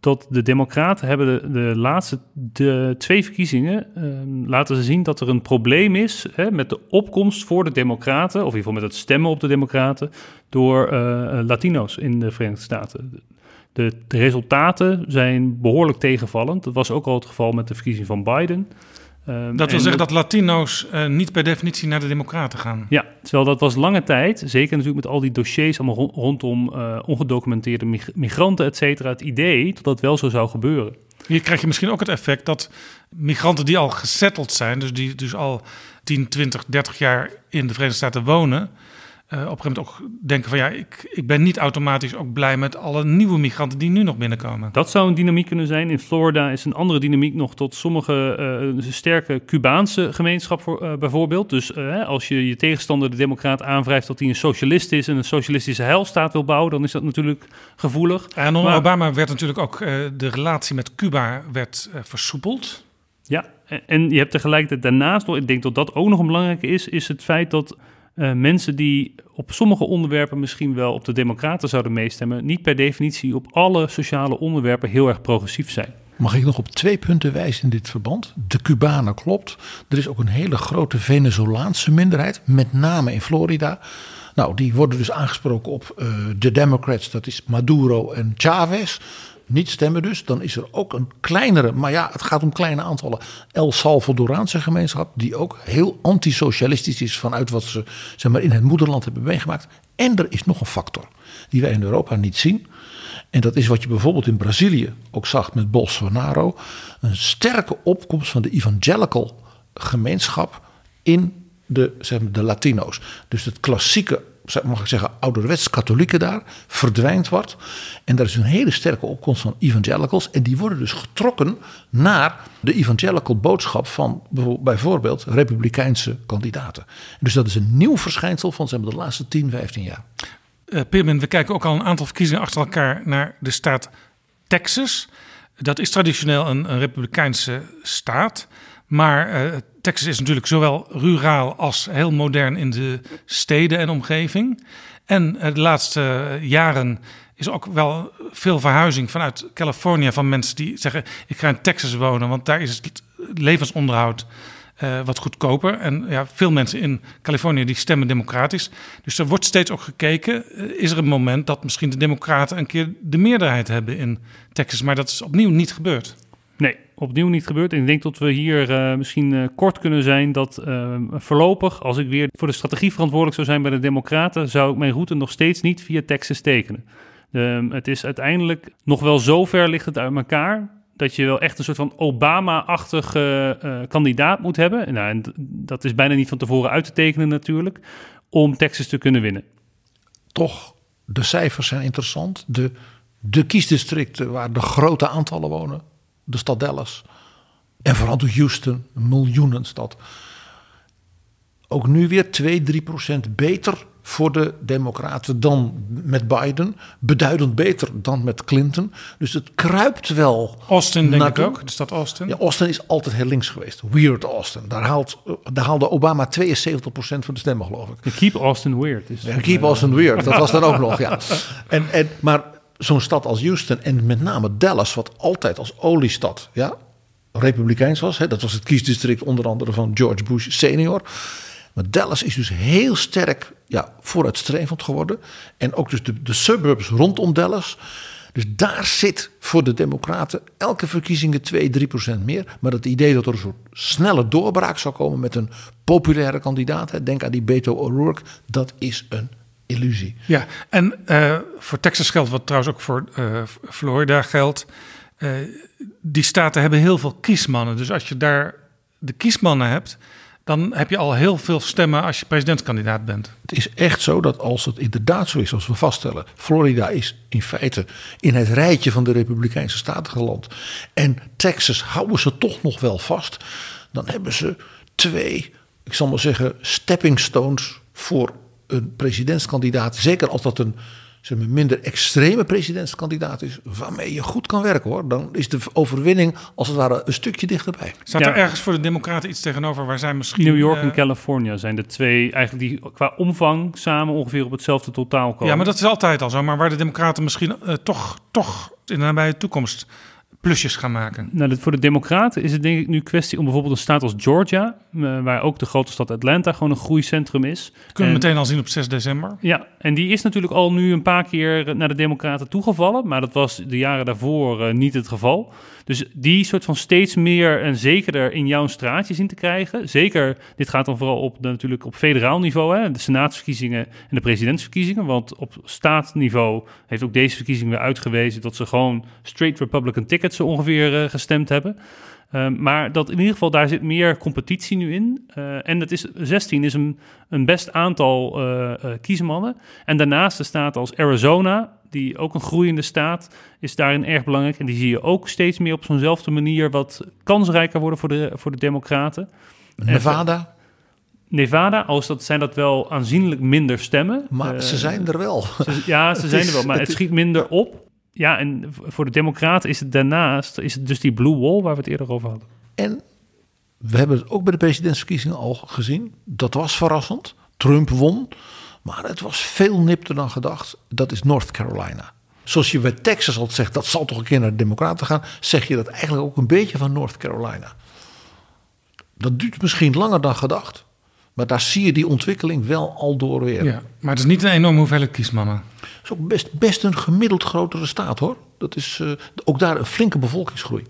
dat de Democraten hebben de, de laatste de twee verkiezingen uh, laten ze zien dat er een probleem is hè, met de opkomst voor de Democraten, of in ieder geval met het stemmen op de Democraten, door uh, Latino's in de Verenigde Staten. De, de, resultaten zijn behoorlijk tegenvallend. Dat was ook al het geval met de verkiezing van Biden. Um, dat wil zeggen dat Latino's uh, niet per definitie naar de Democraten gaan. Ja, terwijl dat was lange tijd, zeker natuurlijk met al die dossiers allemaal rondom uh, ongedocumenteerde mig migranten, et cetera, het idee dat dat wel zo zou gebeuren. Hier krijg je misschien ook het effect dat migranten die al gesetteld zijn, dus die dus al 10, 20, 30 jaar in de Verenigde Staten wonen, uh, op een gegeven moment ook denken van ja, ik, ik ben niet automatisch ook blij met alle nieuwe migranten die nu nog binnenkomen. Dat zou een dynamiek kunnen zijn. In Florida is een andere dynamiek nog tot sommige uh, sterke Cubaanse gemeenschap voor, uh, bijvoorbeeld. Dus als je je tegenstander, de democraat, aanwrijft dat hij een socialist is en een socialistische heilstaat wil bouwen, dan is dat natuurlijk gevoelig. En onder maar, Obama werd natuurlijk ook de relatie met Cuba werd versoepeld. Ja, en je hebt tegelijkertijd daarnaast nog, ik denk dat dat ook nog een belangrijke is, is het feit dat uh, mensen die op sommige onderwerpen misschien wel op de Democraten zouden meestemmen, niet per definitie op alle sociale onderwerpen heel erg progressief zijn. Mag ik nog op twee punten wijzen in dit verband? De Cubanen klopt. Er is ook een hele grote Venezolaanse minderheid, met name in Florida. Nou, die worden dus aangesproken op uh, de Democrats, dat is Maduro en Chavez niet stemmen dus, dan is er ook een kleinere, maar ja, het gaat om kleine aantallen, El Salvadoraanse gemeenschap, die ook heel antisocialistisch is vanuit wat ze zeg maar, in het moederland hebben meegemaakt. En er is nog een factor die wij in Europa niet zien. En dat is wat je bijvoorbeeld in Brazilië ook zag met Bolsonaro. Een sterke opkomst van de evangelical gemeenschap in de, zeg maar, de Latino's. Dus het klassieke mag ik zeggen, ouderwets katholieken daar, verdwijnt wordt. En daar is een hele sterke opkomst van evangelicals. En die worden dus getrokken naar de evangelical boodschap van bijvoorbeeld republikeinse kandidaten. Dus dat is een nieuw verschijnsel van zeg maar, de laatste 10, 15 jaar. Uh, Pirmin, we kijken ook al een aantal verkiezingen achter elkaar naar de staat Texas. Dat is traditioneel een, een republikeinse staat. Maar uh, Texas is natuurlijk zowel ruraal als heel modern in de steden en omgeving. En uh, de laatste jaren is ook wel veel verhuizing vanuit Californië van mensen die zeggen: Ik ga in Texas wonen, want daar is het levensonderhoud uh, wat goedkoper. En ja, veel mensen in Californië die stemmen democratisch. Dus er wordt steeds ook gekeken: is er een moment dat misschien de Democraten een keer de meerderheid hebben in Texas? Maar dat is opnieuw niet gebeurd. Nee, opnieuw niet gebeurt. En ik denk dat we hier eh, misschien eh, kort kunnen zijn dat eh, voorlopig, als ik weer voor de strategie verantwoordelijk zou zijn bij de Democraten, zou ik mijn route nog steeds niet via Texas tekenen. Ehm, het is uiteindelijk nog wel zo ver ligt het uit elkaar dat je wel echt een soort van Obama-achtige kandidaat moet hebben. Nou, en dat is bijna niet van tevoren uit te tekenen natuurlijk, om Texas te kunnen winnen. Toch, de cijfers zijn interessant. De, de kiesdistricten waar de grote aantallen wonen. De stad Dallas. En vooral de Houston, een miljoenenstad. Ook nu weer 2, 3 procent beter voor de Democraten dan met Biden. Beduidend beter dan met Clinton. Dus het kruipt wel. Austin denk ik ook, de stad Austin. Ja, Austin is altijd heel links geweest. Weird Austin. Daar, haalt, daar haalde Obama 72% van de stemmen, geloof ik. De Keep Austin Weird. Is Ja, keep Austin weird. Dat was dan ook nog, ja. En, en, maar zo'n stad als Houston en met name Dallas, wat altijd als oliestad ja, republikeins was. Hè, dat was het kiesdistrict onder andere van George Bush senior. Maar Dallas is dus heel sterk ja, vooruitstrevend geworden. En ook dus de, de suburbs rondom Dallas. Dus daar zit voor de Democraten elke verkiezingen 2, 3 procent meer. Maar het idee dat er een soort snelle doorbraak zou komen met een populaire kandidaat. Hè, denk aan die Beto O'Rourke. Dat is een illusie. Ja, en eh, voor Texas geldt, wat trouwens ook voor eh, Florida geldt. eh, die staten hebben heel veel kiesmannen. Dus als je daar de kiesmannen hebt, dan heb je al heel veel stemmen als je presidentskandidaat bent. Het is echt zo dat als het inderdaad zo is, als we vaststellen, Florida is in feite in het rijtje van de Republikeinse staten geland. En Texas houden ze toch nog wel vast. Dan hebben ze twee, ik zal maar zeggen, stepping stones voor een presidentskandidaat. Zeker als dat een zeg maar, minder extreme presidentskandidaat is, waarmee je goed kan werken hoor. Dan is de overwinning als het ware een stukje dichterbij. Staat Ja. er ergens voor de Democraten iets tegenover waar zij misschien. New York eh, en California zijn de twee eigenlijk die qua omvang samen ongeveer op hetzelfde totaal komen. Ja, maar dat is altijd al zo. Maar waar de Democraten misschien eh, toch, toch in de nabije toekomst plusjes gaan maken. Nou, voor de Democraten is het denk ik nu kwestie om bijvoorbeeld een staat als Georgia, eh, waar ook de grote stad Atlanta gewoon een groeicentrum is. Kunnen we En- meteen al zien op 6 december. Ja, en die is natuurlijk al nu een paar keer naar de Democraten toegevallen, maar dat was de jaren daarvoor eh, niet het geval. Dus die soort van steeds meer en zekerder in jouw straatje zien te krijgen. Zeker, dit gaat dan vooral op natuurlijk op federaal niveau, hè, de senaatsverkiezingen en de presidentsverkiezingen. Want op staatsniveau heeft ook deze verkiezing weer uitgewezen dat ze gewoon straight Republican tickets zo ongeveer eh, gestemd hebben. Um, maar dat in ieder geval, daar zit meer competitie nu in. Uh, en dat is, 16 is een, een best aantal uh, kiesmannen. En daarnaast de staten als Arizona, die ook een groeiende staat, is daarin erg belangrijk. En die zie je ook steeds meer op zo'nzelfde manier wat kansrijker worden voor de, voor de democraten. Nevada? Nevada, als dat zijn dat wel aanzienlijk minder stemmen. Maar ze zijn er wel. Ze, ja, ze zijn er wel, maar het, het schiet minder op. Ja, en voor de Democraten is het daarnaast is het dus die blue wall waar we het eerder over hadden. En we hebben het ook bij de presidentsverkiezingen al gezien. Dat was verrassend. Trump won. Maar het was veel nipter dan gedacht. Dat is North Carolina. Zoals je bij Texas al zegt, dat zal toch een keer naar de Democraten gaan. Zeg je dat eigenlijk ook een beetje van North Carolina. Dat duurt misschien langer dan gedacht. Maar daar zie je die ontwikkeling wel al door weer. Ja, maar het is niet een enorme hoeveelheid kiesmannen. Is ook best, best een gemiddeld grotere staat hoor. Dat is uh, ook daar een flinke bevolkingsgroei.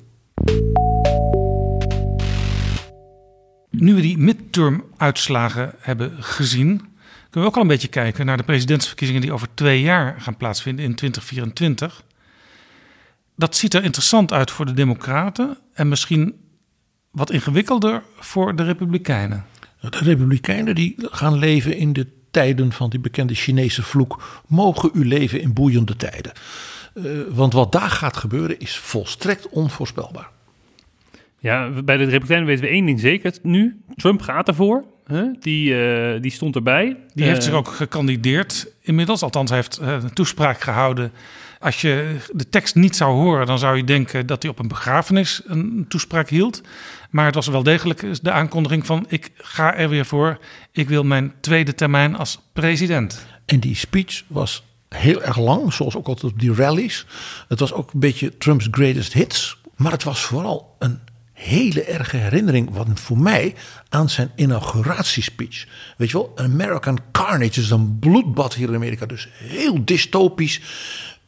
Nu we die midterm-uitslagen hebben gezien, kunnen we ook al een beetje kijken naar de presidentsverkiezingen die over twee jaar gaan plaatsvinden in 2024. Dat ziet er interessant uit voor de Democraten en misschien wat ingewikkelder voor de Republikeinen. De Republikeinen die gaan leven in de tijden van die bekende Chinese vloek. Mogen u leven in boeiende tijden. Uh, want wat daar gaat gebeuren is volstrekt onvoorspelbaar. Ja, bij de Republikeinen weten we één ding zeker nu. Trump gaat ervoor. Huh? Die, uh, die stond erbij. Die uh, heeft zich ook gekandideerd inmiddels. Althans, hij heeft uh, een toespraak gehouden. Als je de tekst niet zou horen, dan zou je denken dat hij op een begrafenis een toespraak hield. Maar het was wel degelijk de aankondiging van ik ga er weer voor. Ik wil mijn tweede termijn als president. En die speech was heel erg lang, zoals ook altijd op die rallies. Het was ook een beetje Trump's greatest hits. Maar het was vooral een hele erge herinnering, wat voor mij, aan zijn inauguratiespeech. Weet je wel, American Carnage is een bloedbad hier in Amerika. Dus heel dystopisch.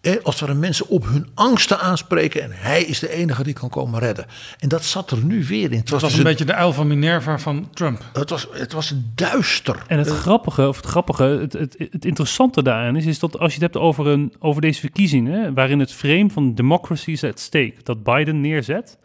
Eh, als er mensen op hun angsten aanspreken en hij is de enige die kan komen redden. En dat zat er nu weer in. Het Dat was dus een beetje de uil van Minerva van Trump. Het was, het was duister. En het grappige, of het grappige, het, het, het interessante daaraan is, is dat als je het hebt over, een, over deze verkiezingen, waarin het frame van democracy is at stake, dat Biden neerzet,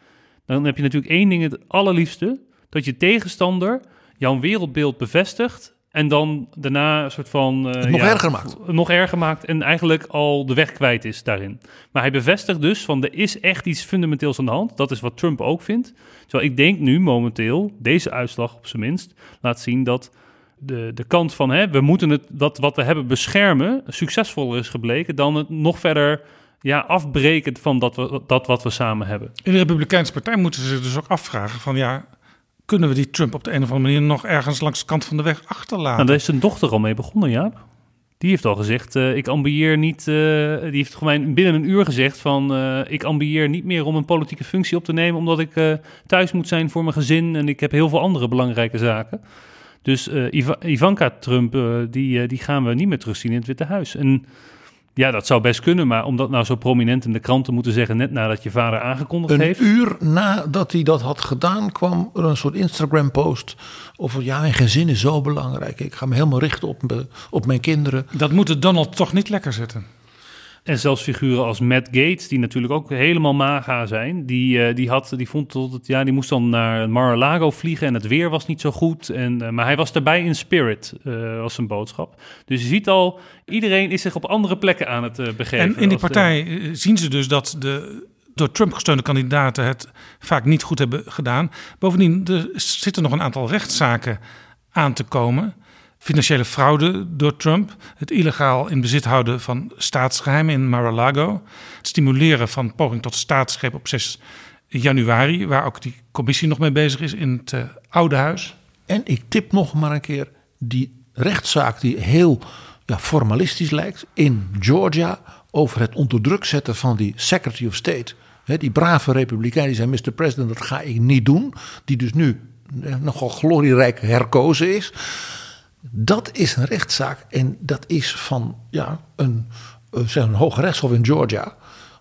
dan heb je natuurlijk één ding het allerliefste, dat je tegenstander jouw wereldbeeld bevestigt en dan daarna een soort van... eh, Het nog erger maakt. Nog erger maakt en eigenlijk al de weg kwijt is daarin. Maar hij bevestigt dus van er is echt iets fundamenteels aan de hand. Dat is wat Trump ook vindt. Terwijl ik denk nu momenteel, deze uitslag op zijn minst, laat zien dat de, de kant van hè, we moeten het, dat wat we hebben beschermen succesvoller is gebleken dan het nog verder ja, afbreken van dat, we, dat wat we samen hebben. In de Republikeinse Partij moeten ze zich dus ook afvragen van ja, kunnen we die Trump op de een of andere manier nog ergens langs de kant van de weg achterlaten? Nou, daar is zijn dochter al mee begonnen, Jaap. Die heeft al gezegd, eh, ik ambieer niet, eh, die heeft gewoon binnen een uur gezegd van, eh, ik ambieer niet meer om een politieke functie op te nemen, omdat ik thuis moet zijn voor mijn gezin en ik heb heel veel andere belangrijke zaken. Dus Iva- Ivanka Trump, die, die gaan we niet meer terugzien in het Witte Huis. En ja, dat zou best kunnen, maar om dat nou zo prominent in de krant te moeten zeggen, net nadat je vader aangekondigd Een heeft. uur nadat hij dat had gedaan, kwam er een soort Instagram-post over ja, mijn gezin is zo belangrijk. Ik ga me helemaal richten op, me, op mijn kinderen. Dat moet het Donald toch niet lekker zitten. En zelfs figuren als Matt Gates, die natuurlijk ook helemaal maga zijn, die, eh, die, had, die vond tot het, ja, die moest dan naar Mar-a-Lago vliegen en het weer was niet zo goed. En, eh, maar hij was erbij in spirit, eh, was zijn boodschap. Dus je ziet al, iedereen is zich op andere plekken aan het begeven. En in die Als de- partij zien ze dus dat de door Trump gesteunde kandidaten het vaak niet goed hebben gedaan. Bovendien er zitten nog een aantal rechtszaken aan te komen. Financiële fraude door Trump, het illegaal in bezit houden van staatsgeheimen in Mar-a-Lago, het stimuleren van poging tot staatsgreep op 6 januari, waar ook die commissie nog mee bezig is in het eh, Oude Huis. En ik tip nog maar een keer die rechtszaak die heel ja, formalistisch lijkt in Georgia over het onder druk zetten van die Secretary of State. Die brave republikein die zei, Mr. President, dat ga ik niet doen. Die dus nu eh, nogal glorierijk herkozen is. Dat is een rechtszaak en dat is van ja, een, eh, zeg, een hoge rechtshof in Georgia.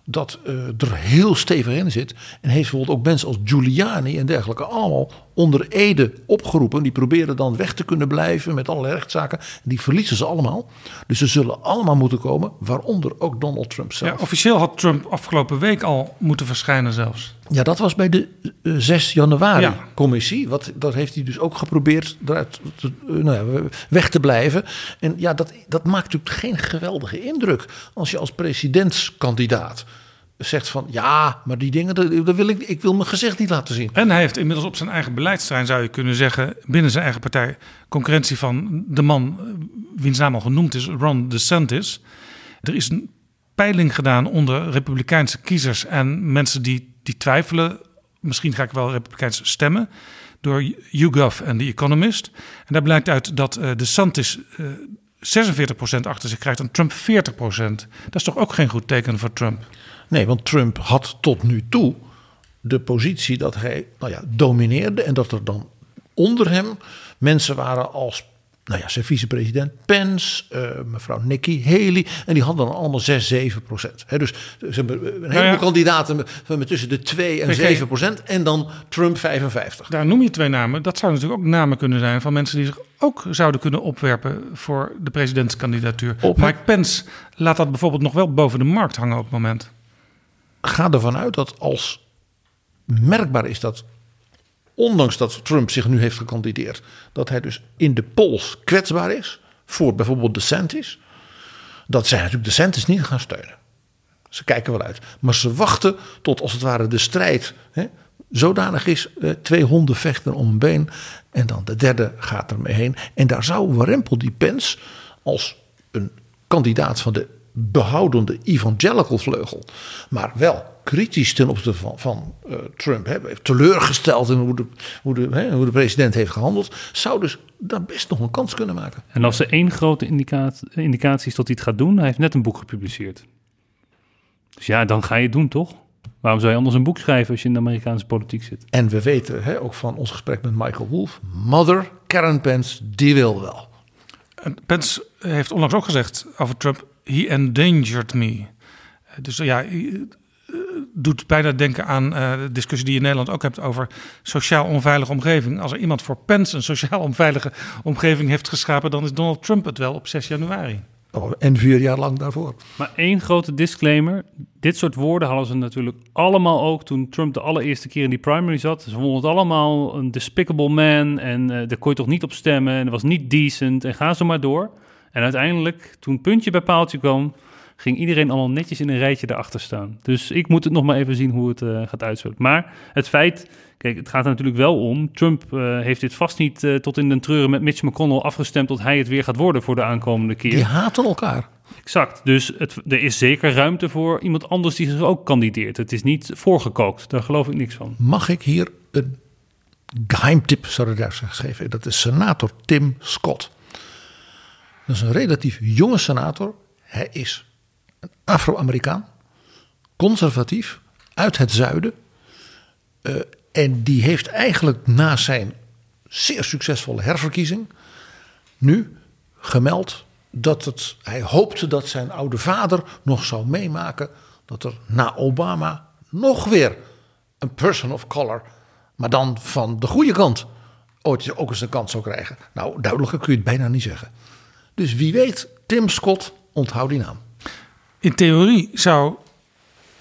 Dat eh, er heel stevig in zit. En heeft bijvoorbeeld ook mensen als Giuliani en dergelijke allemaal onder Ede opgeroepen. Die proberen dan weg te kunnen blijven met allerlei rechtszaken. Die verliezen ze allemaal. Dus ze zullen allemaal moeten komen, waaronder ook Donald Trump zelf. Ja, officieel had Trump afgelopen week al moeten verschijnen zelfs. Ja, dat was bij de eh, 6 januari Ja. commissie. Wat, dat heeft hij dus ook geprobeerd eruit te, eh, nou ja, weg te blijven. En ja, dat, dat maakt natuurlijk geen geweldige indruk. Als je als presidentskandidaat zegt van... ja, maar die dingen, dat, wil ik, ik wil mijn gezicht niet laten zien. En hij heeft inmiddels op zijn eigen beleidsterrein, zou je kunnen zeggen, binnen zijn eigen partij, concurrentie van de man eh, wiens naam al genoemd is, Ron DeSantis. Er is een peiling gedaan onder Republikeinse kiezers en mensen die, die twijfelen, misschien ga ik wel Republikeins stemmen, door YouGov en The Economist. En daar blijkt uit dat eh, DeSantis eh 46% achter zich krijgt en Trump 40%. Dat is toch ook geen goed teken voor Trump? Nee, want Trump had tot nu toe de positie dat hij nou ja, domineerde. En dat er dan onder hem mensen waren als nou ja, zijn vicepresident Pence, eh, mevrouw Nikki Haley. En die hadden dan allemaal 6, 7 procent. Hè, dus ze hebben een heleboel ja. kandidaten met, met tussen de 2 en Kijk, 7 procent. En dan Trump 55. Daar noem je twee namen. Dat zouden natuurlijk ook namen kunnen zijn van mensen die zich ook zouden kunnen opwerpen voor de presidentskandidatuur. Op- Mike Pence laat dat bijvoorbeeld nog wel boven de markt hangen op het moment. Ga ervan uit dat als merkbaar is dat ondanks dat Trump zich nu heeft gekandideerd, dat hij dus in de polls kwetsbaar is voor bijvoorbeeld DeSantis, dat zij natuurlijk DeSantis niet gaan steunen. Ze kijken wel uit. Maar ze wachten tot als het ware de strijd hè, zodanig is. Eh, twee honden vechten om een been. En dan de derde gaat ermee heen. En daar zou Warempel die Pence als een kandidaat van de behoudende evangelical vleugel. Maar wel kritisch ten opzichte van, van eh, Trump. Hè, heeft teleurgesteld in hoe de, hoe, de, hè, hoe de president heeft gehandeld. Zou dus daar best nog een kans kunnen maken. En als er één grote indicatie, indicatie is dat hij het gaat doen, hij heeft net een boek gepubliceerd. Dus ja, dan ga je het doen, toch? Waarom zou je anders een boek schrijven als je in de Amerikaanse politiek zit? En we weten hè, ook van ons gesprek met Michael Wolff. Mother Karen Pence, die wil wel. En Pence heeft onlangs ook gezegd over Trump: he endangered me. Dus ja, doet bijna denken aan de discussie die je in Nederland ook hebt over sociaal onveilige omgeving. Als er iemand voor Pence een sociaal onveilige omgeving heeft geschapen, dan is Donald Trump het wel op 6 januari. Oh, en vier jaar lang daarvoor. Maar één grote disclaimer. Dit soort woorden hadden ze natuurlijk allemaal ook toen Trump de allereerste keer in die primary zat. Ze vonden het allemaal een despicable man en uh, daar kon je toch niet op stemmen en dat was niet decent en ga zo maar door. En uiteindelijk, toen puntje bij paaltje kwam, ging iedereen allemaal netjes in een rijtje erachter staan. Dus ik moet het nog maar even zien hoe het uh, gaat uitspelen. Maar het feit Kijk, het gaat er natuurlijk wel om. Trump uh, heeft dit vast niet uh, tot in den treuren met Mitch McConnell afgestemd tot hij het weer gaat worden voor de aankomende keer. Die haten elkaar. Exact. Dus het, er is zeker ruimte voor iemand anders die zich ook kandideert. Het is niet voorgekookt. Daar geloof ik niks van. Mag ik hier een geheimtip, zou ik daar geven? Dat is senator Tim Scott. Dat is een relatief jonge senator. Hij is een Afro-Amerikaan, conservatief, uit het zuiden. Uh, en die heeft eigenlijk na zijn zeer succesvolle herverkiezing nu gemeld dat het, hij hoopte dat zijn oude vader nog zou meemaken dat er na Obama nog weer een person of color, maar dan van de goede kant, ooit ook eens een kans zou krijgen. Nou, duidelijker kun je het bijna niet zeggen. Dus wie weet, Tim Scott, onthoud die naam. In theorie zou,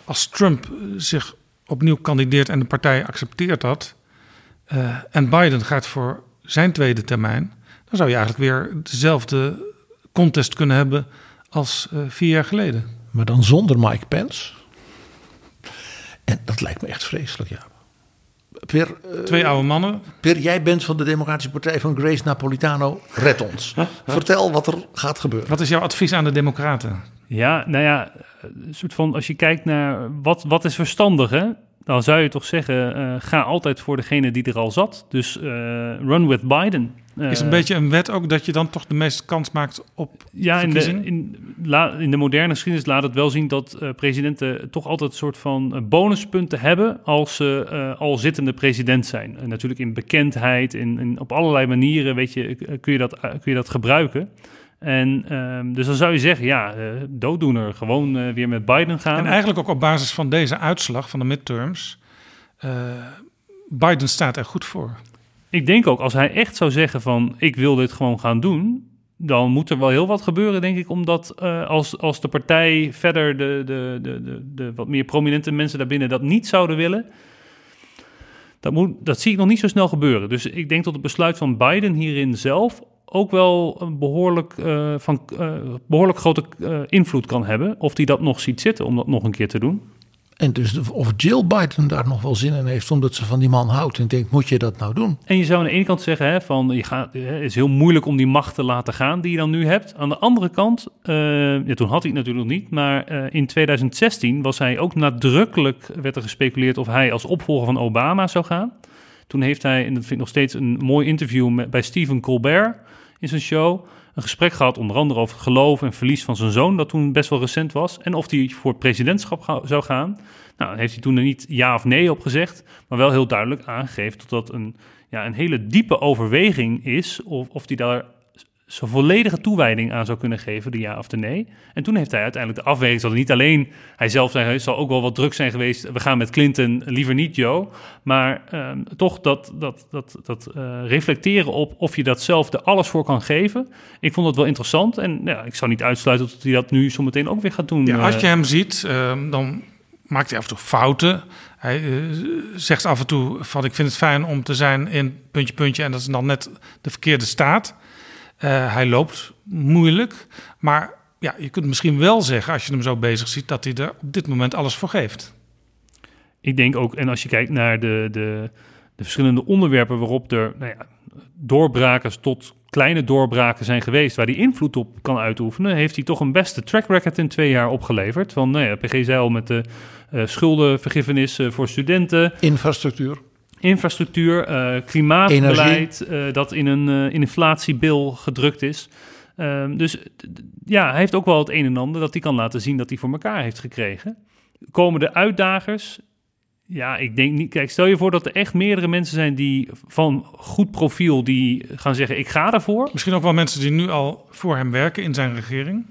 als Trump zich opnieuw kandideert en de partij accepteert dat. Uh, en Biden gaat voor zijn tweede termijn. Dan zou je eigenlijk weer dezelfde contest kunnen hebben als uh, vier jaar geleden. Maar dan zonder Mike Pence. En dat lijkt me echt vreselijk, ja. Per, uh, Twee oude mannen. Per, jij bent van de Democratische Partij van Grace Napolitano. Red ons. Vertel wat er gaat gebeuren. Wat is jouw advies aan de Democraten? Ja, nou ja, een soort van als je kijkt naar wat, wat is verstandig, hè? dan zou je toch zeggen, uh, ga altijd voor degene die er al zat. Dus uh, run with Biden. Is een beetje een wet ook dat je dan toch de meeste kans maakt op Ja, in de, in, la, in de moderne geschiedenis laat het wel zien dat presidenten toch altijd een soort van bonuspunten hebben als ze al zittende president zijn. En natuurlijk in bekendheid, in, in, op allerlei manieren weet je, kun, je dat, kun je dat gebruiken. En um, dus dan zou je zeggen, ja, uh, dooddoener, gewoon uh, weer met Biden gaan. En eigenlijk ook op basis van deze uitslag van de midterms, uh, Biden staat er goed voor. Ik denk ook, als hij echt zou zeggen van, ik wil dit gewoon gaan doen, dan moet er wel heel wat gebeuren, denk ik, omdat als, als de partij verder de, de, de, de, wat meer prominente mensen daarbinnen dat niet zouden willen, dat, moet, dat zie ik nog niet zo snel gebeuren. Dus ik denk dat het besluit van Biden hierin zelf ook wel een behoorlijk, uh, van, uh, behoorlijk grote invloed kan hebben. Of hij dat nog ziet zitten om dat nog een keer te doen. En dus of Jill Biden daar nog wel zin in heeft, omdat ze van die man houdt. En denkt, moet je dat nou doen? En je zou aan de ene kant zeggen, hè, van, je gaat, het is heel moeilijk om die macht te laten gaan die je dan nu hebt. Aan de andere kant, ja, toen had hij het natuurlijk niet, maar in 2016 was hij ook nadrukkelijk, werd er gespeculeerd of hij als opvolger van Obama zou gaan. Toen heeft hij, en dat vind ik nog steeds een mooi interview bij Stephen Colbert in zijn show. Een gesprek gehad, onder andere over geloof en verlies van zijn zoon, dat toen best wel recent was. En of hij voor presidentschap zou gaan. Nou, heeft hij toen er niet ja of nee op gezegd, maar wel heel duidelijk aangegeven dat dat een, ja, een hele diepe overweging is. Of, of hij daar zijn volledige toewijding aan zou kunnen geven, de ja of de nee. En toen heeft hij uiteindelijk de afweging, zal niet alleen hij zelf zijn, het zal ook wel wat druk zijn geweest, we gaan met Clinton, liever niet Joe, maar uh, toch dat, dat, dat, dat uh, reflecteren op of je dat zelf er alles voor kan geven. Ik vond dat wel interessant en ja, ik zou niet uitsluiten dat hij dat nu zometeen ook weer gaat doen. Ja, als je hem ziet, uh, dan maakt hij af en toe fouten. Hij zegt af en toe van ik vind het fijn om te zijn in puntje, puntje en dat is dan net de verkeerde staat. Uh, hij loopt moeilijk, maar ja, je kunt misschien wel zeggen, als je hem zo bezig ziet, dat hij er op dit moment alles voor geeft. Ik denk ook, en als je kijkt naar de, de, de verschillende onderwerpen waarop er nou ja, doorbrakers tot kleine doorbraken zijn geweest, waar hij invloed op kan uitoefenen, heeft hij toch een beste track record in twee jaar opgeleverd. Van nou ja, PG Zeil met de uh, schuldenvergiffenis uh, voor studenten. Infrastructuur infrastructuur, uh, klimaatbeleid, uh, dat in een uh, inflatiebil gedrukt is. Ehm, dus ja, hij heeft ook wel het een en ander dat hij kan laten zien dat hij voor elkaar heeft gekregen. Komen de uitdagers? Ja, ik denk niet. Kijk, stel je voor dat er echt meerdere mensen zijn die van goed profiel die gaan zeggen: ik ga ervoor. Misschien ook wel mensen die nu al voor hem werken in zijn regering.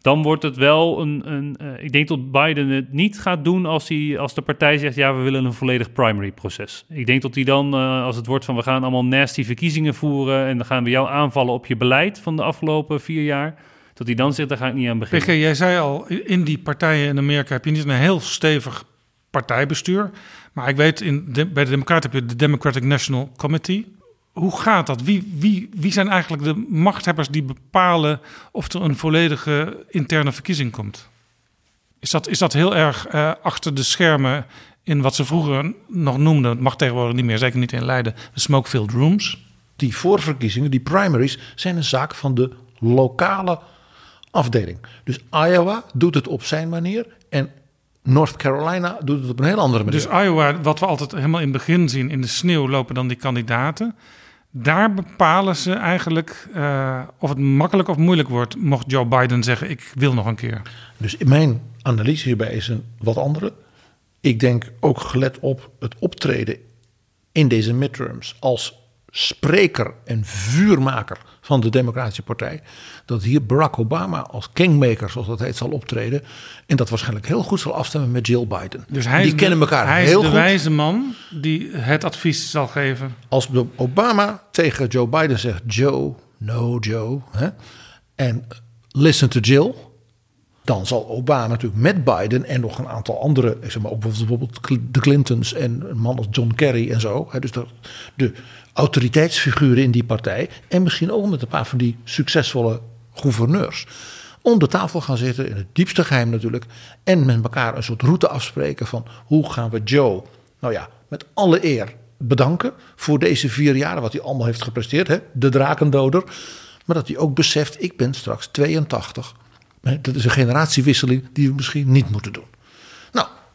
Dan wordt het wel een. een eh, ik denk dat Biden het niet gaat doen als, hij, als de partij zegt: ja, we willen een volledig primary proces. Ik denk dat hij dan, eh, als het wordt van we gaan allemaal nasty verkiezingen voeren en dan gaan we jou aanvallen op je beleid van de afgelopen vier jaar. Dat hij dan zegt, daar ga ik niet aan beginnen. PG, jij zei al, in die partijen in Amerika heb je niet een heel stevig partijbestuur. Maar ik weet, in bij de Democraten heb je de Democratic National Committee. Hoe gaat dat? Wie, wie, wie zijn eigenlijk de machthebbers die bepalen of er een volledige interne verkiezing komt? Is dat, is dat heel erg uh, achter de schermen in wat ze vroeger nog noemden, het mag tegenwoordig niet meer, zeker niet in Leiden, de smoke-filled rooms? Die voorverkiezingen, die primaries, zijn een zaak van de lokale afdeling. Dus Iowa doet het op zijn manier en North Carolina doet het op een heel andere manier. Dus Iowa, wat we altijd helemaal in het begin zien, in de sneeuw lopen dan die kandidaten. Daar bepalen ze eigenlijk uh, of het makkelijk of moeilijk wordt, mocht Joe Biden zeggen: Ik wil nog een keer. Dus mijn analyse hierbij is een wat andere. Ik denk ook gelet op het optreden in deze midterms als spreker en vuurmaker van de Democratische Partij. Dat hier Barack Obama als kingmaker, zoals dat heet, zal optreden. En dat waarschijnlijk heel goed zal afstemmen met Jill Biden. Dus hij die kennen elkaar hij heel is de goed. wijze man die het advies zal geven. Als Obama tegen Joe Biden zegt: Joe, no Joe. Hè, en listen to Jill. Dan zal Obama natuurlijk met Biden en nog een aantal andere, ik zeg maar ook bijvoorbeeld de Clintons en een man als John Kerry en zo. Hè, dus de, de autoriteitsfiguren in die partij. En misschien ook met een paar van die succesvolle gouverneurs. Om de tafel gaan zitten, in het diepste geheim natuurlijk. En met elkaar een soort route afspreken van hoe gaan we Joe, nou ja, met alle eer bedanken voor deze vier jaren wat hij allemaal heeft gepresteerd. Hè? De drakendoder. Maar dat hij ook beseft, ik ben straks 82. Dat is een generatiewisseling die we misschien niet moeten doen.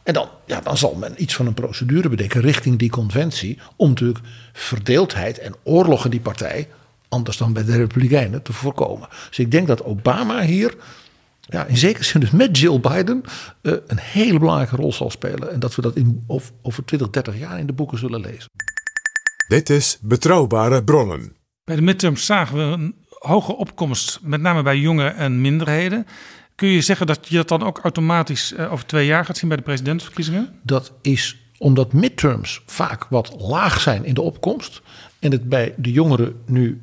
En dan, ja, dan zal men iets van een procedure bedenken richting die conventie. Om natuurlijk verdeeldheid en oorlog in die partij, anders dan bij de Republikeinen, te voorkomen. Dus ik denk dat Obama hier, ja, in zekere zin dus met Jill Biden, uh, een hele belangrijke rol zal spelen. En dat we dat in, of, over 20, 30 jaar in de boeken zullen lezen. Dit is Betrouwbare Bronnen. Bij de midterms zagen we een hoge opkomst, met name bij jongeren en minderheden. Kun je zeggen dat je dat dan ook automatisch uh, over twee jaar gaat zien bij de presidentsverkiezingen? Dat is omdat midterms vaak wat laag zijn in de opkomst. En het bij de jongeren nu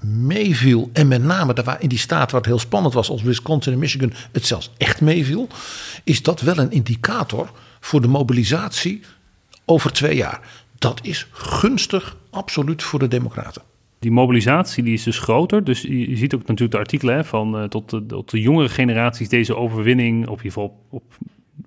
meeviel. En met name in die staat waar het heel spannend was, als Wisconsin en Michigan, het zelfs echt meeviel. Is dat wel een indicator voor de mobilisatie over twee jaar. Dat is gunstig, absoluut voor de Democraten die mobilisatie die is dus groter. Dus je, je ziet ook natuurlijk de artikelen hè, van uh, tot, de, tot de jongere generaties deze overwinning, op in ieder geval op,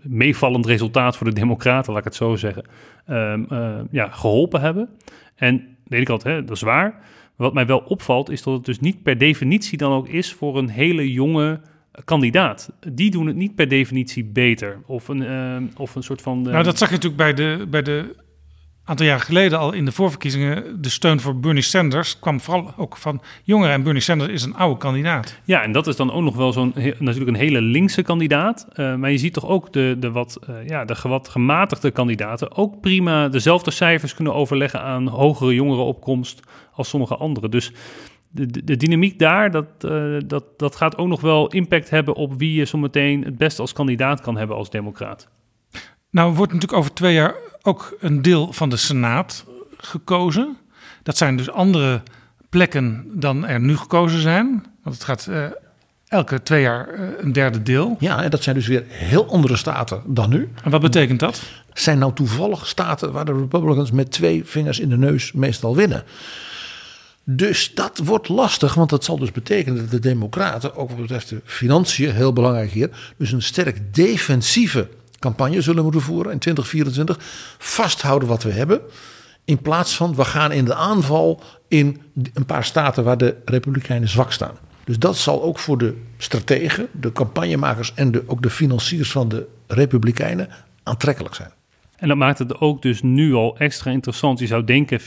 meevallend resultaat voor de Democraten, laat ik het zo zeggen, um, uh, ja, geholpen hebben. En de ene kant, hè, dat is waar. Wat mij wel opvalt, is dat het dus niet per definitie dan ook is voor een hele jonge kandidaat. Die doen het niet per definitie beter. Of een, uh, of een soort van. nou, dat zag je natuurlijk bij de, bij de aantal jaar geleden al in de voorverkiezingen de steun voor Bernie Sanders kwam vooral ook van jongeren. En Bernie Sanders is een oude kandidaat. Ja, en dat is dan ook nog wel zo'n natuurlijk een hele linkse kandidaat. Uh, maar je ziet toch ook de, de, wat, uh, ja, de wat gematigde kandidaten ook prima dezelfde cijfers kunnen overleggen aan hogere jongerenopkomst als sommige anderen. Dus de, de, de dynamiek daar, dat, uh, dat, dat gaat ook nog wel impact hebben op wie je zometeen het beste als kandidaat kan hebben als democraat. Nou, wordt natuurlijk over twee jaar ook een deel van de Senaat gekozen. Dat zijn dus andere plekken dan er nu gekozen zijn. Want het gaat uh, elke twee jaar uh, een derde deel. Ja, en dat zijn dus weer heel andere staten dan nu. En wat betekent dat? Zijn nou toevallig staten waar de Republicans met twee vingers in de neus meestal winnen. Dus dat wordt lastig, want dat zal dus betekenen dat de Democraten, ook wat betreft de financiën, heel belangrijk hier, dus een sterk defensieve campagne zullen moeten voeren in 2024. Vasthouden wat we hebben. In plaats van we gaan in de aanval in een paar staten waar de Republikeinen zwak staan. Dus dat zal ook voor de strategen, de campagnemakers en de, ook de financiers van de Republikeinen aantrekkelijk zijn. En dat maakt het ook dus nu al extra interessant. Je zou denken 50-50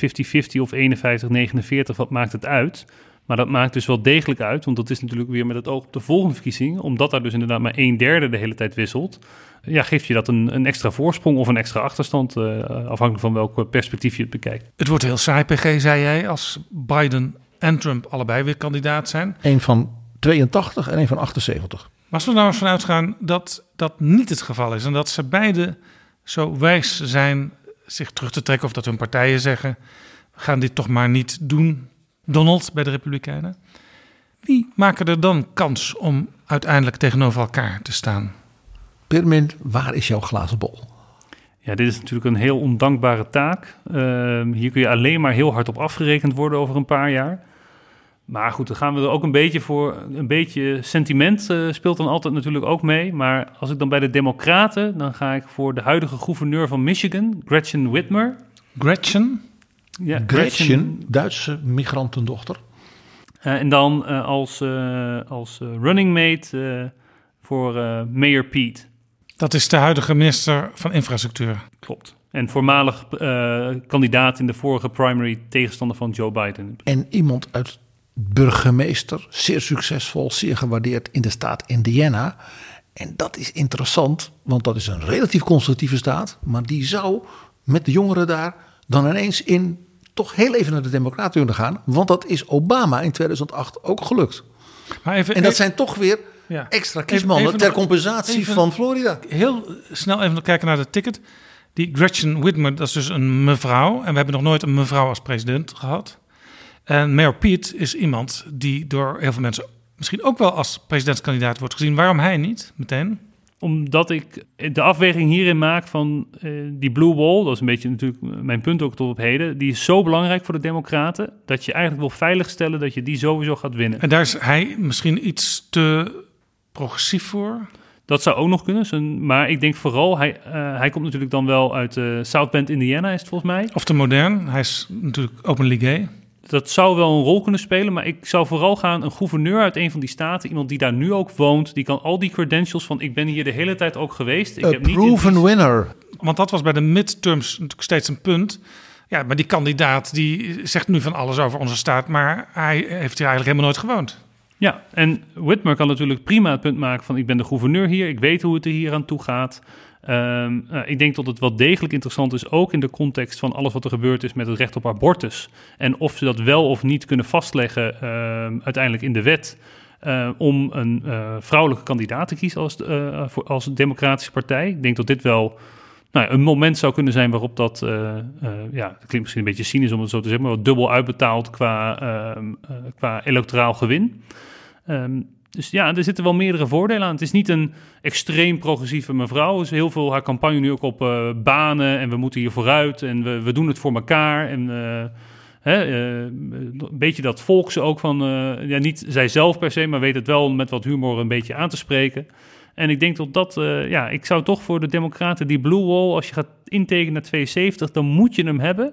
of 51-49, wat maakt het uit? Maar dat maakt dus wel degelijk uit, want dat is natuurlijk weer met het oog op de volgende verkiezing. Omdat daar dus inderdaad maar een derde de hele tijd wisselt. Ja, geeft je dat een, een extra voorsprong of een extra achterstand, uh, afhankelijk van welk perspectief je het bekijkt. Het wordt heel saai, PG, zei jij, als Biden en Trump allebei weer kandidaat zijn. Eén van 82 en één van 78. als we nou eens vanuit gaan dat dat niet het geval is en dat ze beide zo wijs zijn zich terug te trekken of dat hun partijen zeggen: we gaan dit toch maar niet doen, Donald bij de Republikeinen. Wie maken er dan kans om uiteindelijk tegenover elkaar te staan? Permin, waar is jouw glazen bol? Ja, dit is natuurlijk een heel ondankbare taak. Ehm, hier kun je alleen maar heel hard op afgerekend worden over een paar jaar. Maar goed, dan gaan we er ook een beetje voor. Een beetje sentiment uh, speelt dan altijd natuurlijk ook mee. Maar als ik dan bij de Democraten, dan ga ik voor de huidige gouverneur van Michigan, Gretchen Whitmer. Gretchen? Ja, Gretchen, Duitse migrantendochter. Uh, en dan uh, als, als running mate voor Mayor Pete. Dat is de huidige minister van Infrastructuur. Klopt. En voormalig kandidaat in de vorige primary tegenstander van Joe Biden. En iemand uit burgemeester, zeer succesvol, zeer gewaardeerd in de staat Indiana. En dat is interessant, want dat is een relatief conservatieve staat, maar die zou met de jongeren daar dan ineens in toch heel even naar de Democraten kunnen gaan, want dat is Obama in 2008 ook gelukt. Maar even, en dat zijn toch weer ja. extra kiesmannen ter compensatie van Florida. Heel snel even kijken naar de ticket. Die Gretchen Whitmer, dat is dus een mevrouw. En we hebben nog nooit een mevrouw als president gehad. En Mayor Pete is iemand die door heel veel mensen misschien ook wel als presidentskandidaat wordt gezien. Waarom hij niet meteen? Omdat ik de afweging hierin maak van uh, die blue wall, dat is een beetje natuurlijk mijn punt ook tot op heden, die is zo belangrijk voor de Democraten dat je eigenlijk wil veiligstellen dat je die sowieso gaat winnen. En daar is hij misschien iets te progressief voor? Dat zou ook nog kunnen. Maar ik denk vooral, hij, uh, hij komt natuurlijk dan wel uit uh, South Bend, Indiana, is het volgens mij. Of te modern. Hij is natuurlijk openly gay dat zou wel een rol kunnen spelen, maar ik zou vooral gaan een gouverneur uit een van die staten, iemand die daar nu ook woont, die kan al die credentials van ik ben hier de hele tijd ook geweest. Ik A heb proven niet winner. Want dat was bij de midterms natuurlijk steeds een punt. Ja, maar die kandidaat die zegt nu van alles over onze staat, maar hij heeft hier eigenlijk helemaal nooit gewoond. Ja, en Whitmer kan natuurlijk prima het punt maken van ik ben de gouverneur hier, ik weet hoe het er hier aan toe gaat. Um, uh, ik denk dat het wel degelijk interessant is, ook in de context van alles wat er gebeurd is met het recht op abortus. En of ze dat wel of niet kunnen vastleggen uh, uiteindelijk in de wet. Uh, om een eh, vrouwelijke kandidaat te kiezen als, voor, als Democratische Partij. Ik denk dat dit wel nou ja, een moment zou kunnen zijn waarop dat, ja, dat klinkt misschien een beetje cynisch om het zo te zeggen, maar wat dubbel uitbetaald qua, ehm, qua electoraal gewin. Um, dus ja, er zitten wel meerdere voordelen aan. Het is niet een extreem progressieve mevrouw. Er is heel veel haar campagne nu ook op uh, banen en we moeten hier vooruit en we, we doen het voor elkaar. En uh, hè, uh, een beetje dat volkse ook van, ja, niet zijzelf per se, maar weet het wel met wat humor een beetje aan te spreken. En ik denk dat dat, ja, ik zou toch voor de Democraten die Blue Wall, als je gaat intekenen naar 72, dan moet je hem hebben.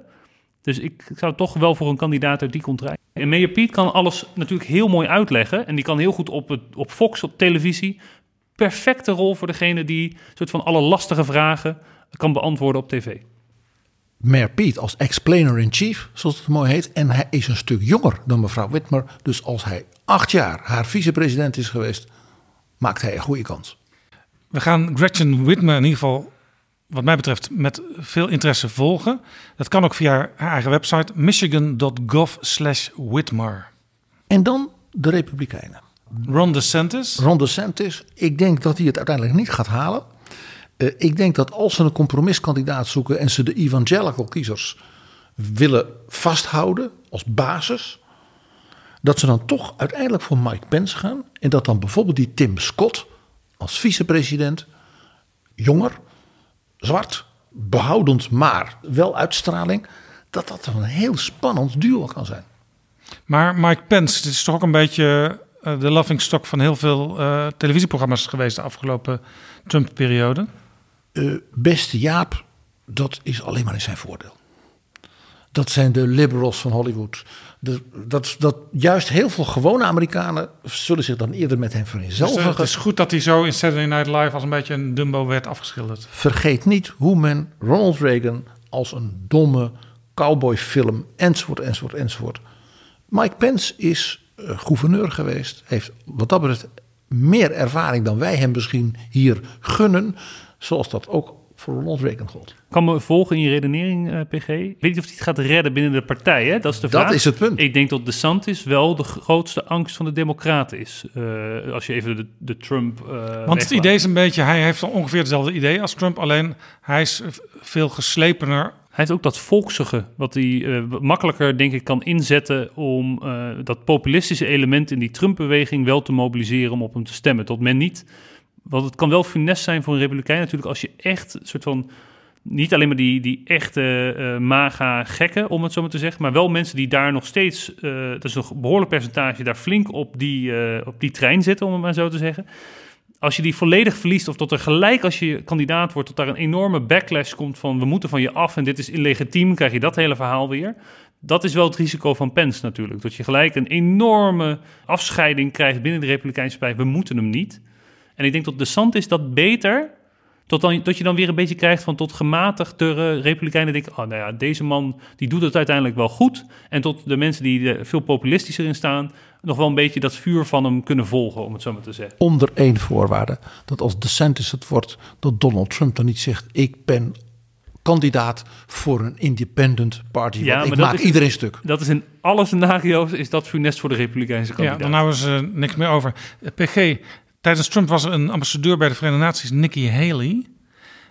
Dus ik zou toch wel voor een kandidaat uit die contract. En Meyer Piet kan alles natuurlijk heel mooi uitleggen. En die kan heel goed op, het, op Fox, op televisie. Perfecte rol voor degene die soort van alle lastige vragen kan beantwoorden op tv. Mayor Piet als explainer-in-chief, zoals het mooi heet. En hij is een stuk jonger dan mevrouw Whitmer. Dus als hij acht jaar haar vicepresident is geweest, maakt hij een goede kans. We gaan Gretchen Whitmer in ieder geval wat mij betreft met veel interesse volgen. Dat kan ook via haar eigen website michigan.gov slash Whitmer. En dan de Republikeinen. Ron DeSantis. Ron DeSantis. Ik denk dat hij het uiteindelijk niet gaat halen. Uh, ik denk dat als ze een compromiskandidaat zoeken en ze de evangelical kiezers willen vasthouden als basis, dat ze dan toch uiteindelijk voor Mike Pence gaan. En dat dan bijvoorbeeld die Tim Scott als vicepresident, jonger, zwart, behoudend, maar wel uitstraling, dat dat een heel spannend duo kan zijn. Maar Mike Pence, dit is toch ook een beetje uh, de lovingstock van heel veel uh, televisieprogramma's geweest de afgelopen Trump-periode? Uh, beste Jaap, dat is alleen maar in zijn voordeel. Dat zijn de liberals van Hollywood dat, dat juist heel veel gewone Amerikanen zullen zich dan eerder met hem vereenzelvigen. Dus, het is goed dat hij zo in Saturday Night Live als een beetje een Dumbo werd afgeschilderd. Vergeet niet hoe men Ronald Reagan als een domme cowboyfilm enzovoort, enzovoort, enzovoort. Mike Pence is uh, gouverneur geweest, heeft wat dat betreft meer ervaring dan wij hem misschien hier gunnen. Zoals dat ook voor. Kan me volgen in je redenering, eh, PG? Ik weet niet of hij het gaat redden binnen de partij, hè? Dat is de Dat vraag. is het punt. Ik denk dat DeSantis wel de grootste angst van de democraten is. Eh, als je even de, de Trump... eh, Want het weglaat. idee is een beetje, hij heeft ongeveer hetzelfde idee als Trump, alleen hij is veel geslepener. Hij heeft ook dat volksige, wat hij eh, makkelijker, denk ik, kan inzetten om eh, dat populistische element in die Trump-beweging wel te mobiliseren om op hem te stemmen. Tot men niet. Want het kan wel funest zijn voor een Republikein natuurlijk als je echt een soort van. Niet alleen maar die, die echte eh maga gekken, om het zo maar te zeggen. Maar wel mensen die daar nog steeds, eh dat is een behoorlijk percentage, daar flink op die, eh, op die trein zitten, om het maar zo te zeggen als je die volledig verliest, of tot er gelijk als je kandidaat wordt, tot daar een enorme backlash komt van we moeten van je af en dit is illegitiem, krijg je dat hele verhaal weer. Dat is wel het risico van Pence natuurlijk. Dat je gelijk een enorme afscheiding krijgt binnen de Republikeinse Partij. We moeten hem niet. En ik denk dat DeSantis dat beter, tot, dan, tot je dan weer een beetje krijgt van tot gematigdere Republikeinen denken, oh nou ja, deze man die doet het uiteindelijk wel goed. En tot de mensen die er veel populistischer in staan, nog wel een beetje dat vuur van hem kunnen volgen, om het zo maar te zeggen. Onder één voorwaarde. Dat als DeSantis het wordt, dat Donald Trump dan niet zegt... ik ben kandidaat voor een independent party. Ja, want ik maak is- iedereen stuk. Dat is in alle scenario's is dat funest voor de Republikeinse Ja, kandidaat. dan houden ze niks meer over. Eh, PG, tijdens Trump was er een ambassadeur bij de Verenigde Naties, Nikki Haley.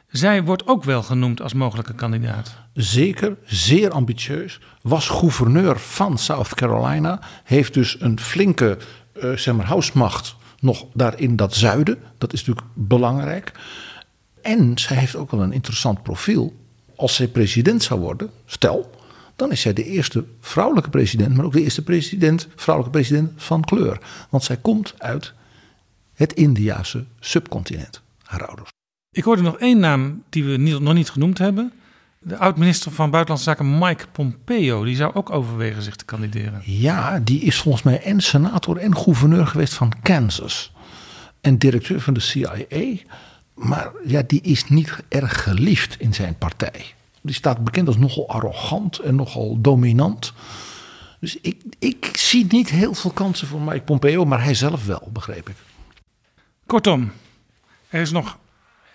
Zij wordt ook wel genoemd als mogelijke kandidaat. Zeker, zeer ambitieus. Was gouverneur van South Carolina. Heeft dus een flinke eh zeg maar, huismacht nog daar in dat zuiden. Dat is natuurlijk belangrijk. En zij heeft ook wel een interessant profiel. Als zij president zou worden, stel, dan is zij de eerste vrouwelijke president, maar ook de eerste president, vrouwelijke president van kleur. Want zij komt uit het Indiase subcontinent, haar ouders. Ik hoorde nog één naam die we niet, nog niet genoemd hebben. De oud-minister van Buitenlandse Zaken Mike Pompeo. Die zou ook overwegen zich te kandideren. Ja, die is volgens mij en senator en gouverneur geweest van Kansas. En directeur van de CIA. Maar ja, die is niet erg geliefd in zijn partij. Die staat bekend als nogal arrogant en nogal dominant. Dus ik, ik zie niet heel veel kansen voor Mike Pompeo, maar hij zelf wel, begreep ik. Kortom, er is nog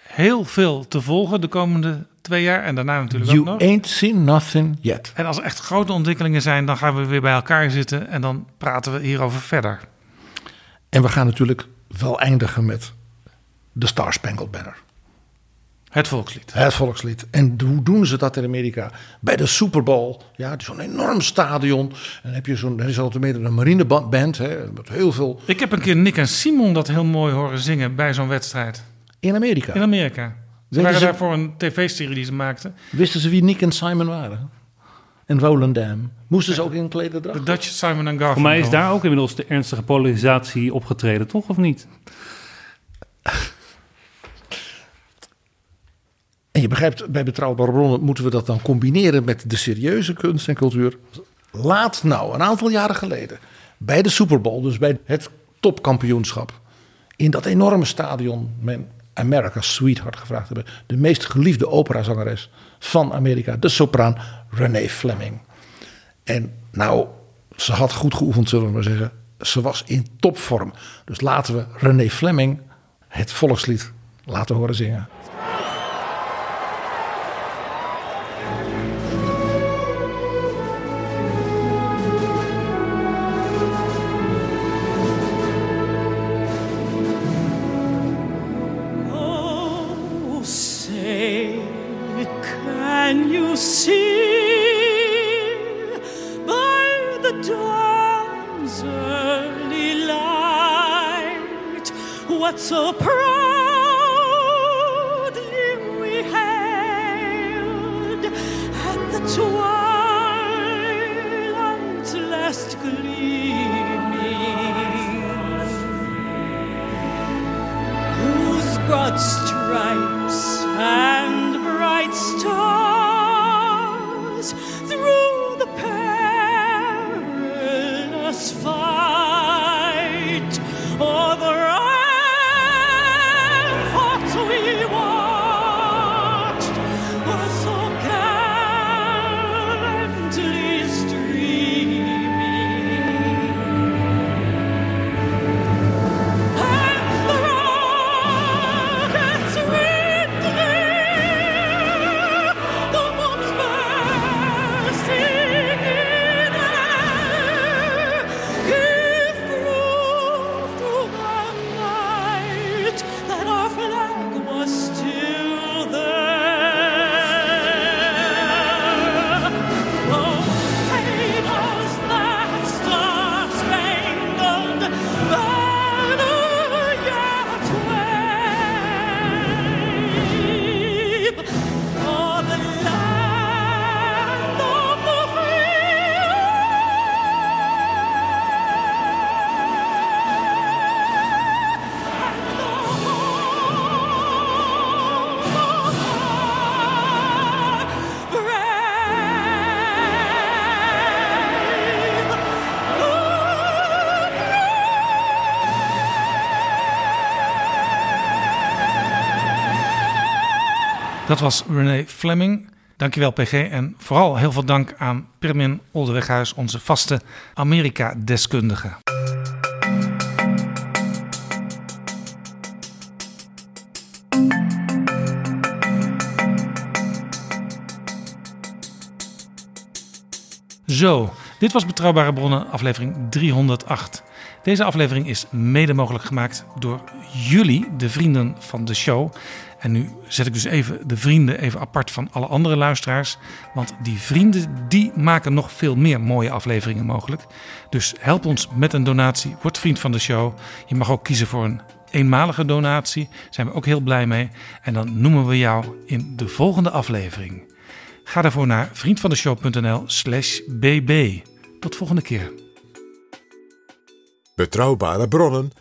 heel veel te volgen de komende twee jaar. En daarna natuurlijk ook You nog. ain't seen nothing yet. En als er echt grote ontwikkelingen zijn, dan gaan we weer bij elkaar zitten. En dan praten we hierover verder. En we gaan natuurlijk wel eindigen met de Star Spangled Banner. Het volkslied. Het volkslied. En hoe doen ze dat in Amerika? Bij de Super Bowl. Ja, zo'n enorm stadion. En dan heb je zo'n, er is altijd meer een marineband. Hè, met heel veel. Ik heb een keer Nick en Simon dat heel mooi horen zingen bij zo'n wedstrijd. In Amerika. In Amerika. Ze waren ze- daar voor een tv-serie die ze maakten. Wisten ze wie Nick en Simon waren? En Roland Dam. Moesten ze ook in klederdracht? De Dutch Simon en Garfunkel. Voor mij is daar ook inmiddels de ernstige polarisatie opgetreden, toch of niet? En je begrijpt, bij betrouwbare bronnen moeten we dat dan combineren met de serieuze kunst en cultuur. Laat nou, een aantal jaren geleden, bij de Super Bowl, dus bij het topkampioenschap, in dat enorme stadion, men America's Sweetheart gevraagd hebben. De meest geliefde operazangeres van Amerika, de sopraan Renee Fleming. En nou, ze had goed geoefend, zullen we maar zeggen. Ze was in topvorm. Dus laten we Renee Fleming het volkslied laten horen zingen. See by the dawn's early light. What so Dat was René Fleming. Dankjewel PG en vooral heel veel dank aan Pirmin Oldeweghuis, onze vaste Amerika-deskundige. Zo, dit was Betrouwbare Bronnen, aflevering 308. Deze aflevering is mede mogelijk gemaakt door jullie, de vrienden van de show. En nu zet ik dus even de vrienden even apart van alle andere luisteraars. Want die vrienden die maken nog veel meer mooie afleveringen mogelijk. Dus help ons met een donatie. Word vriend van de show. Je mag ook kiezen voor een eenmalige donatie. Daar zijn we ook heel blij mee. En dan noemen we jou in de volgende aflevering. Ga daarvoor naar vriendvandeshow.nl slash bb. Tot volgende keer. Betrouwbare bronnen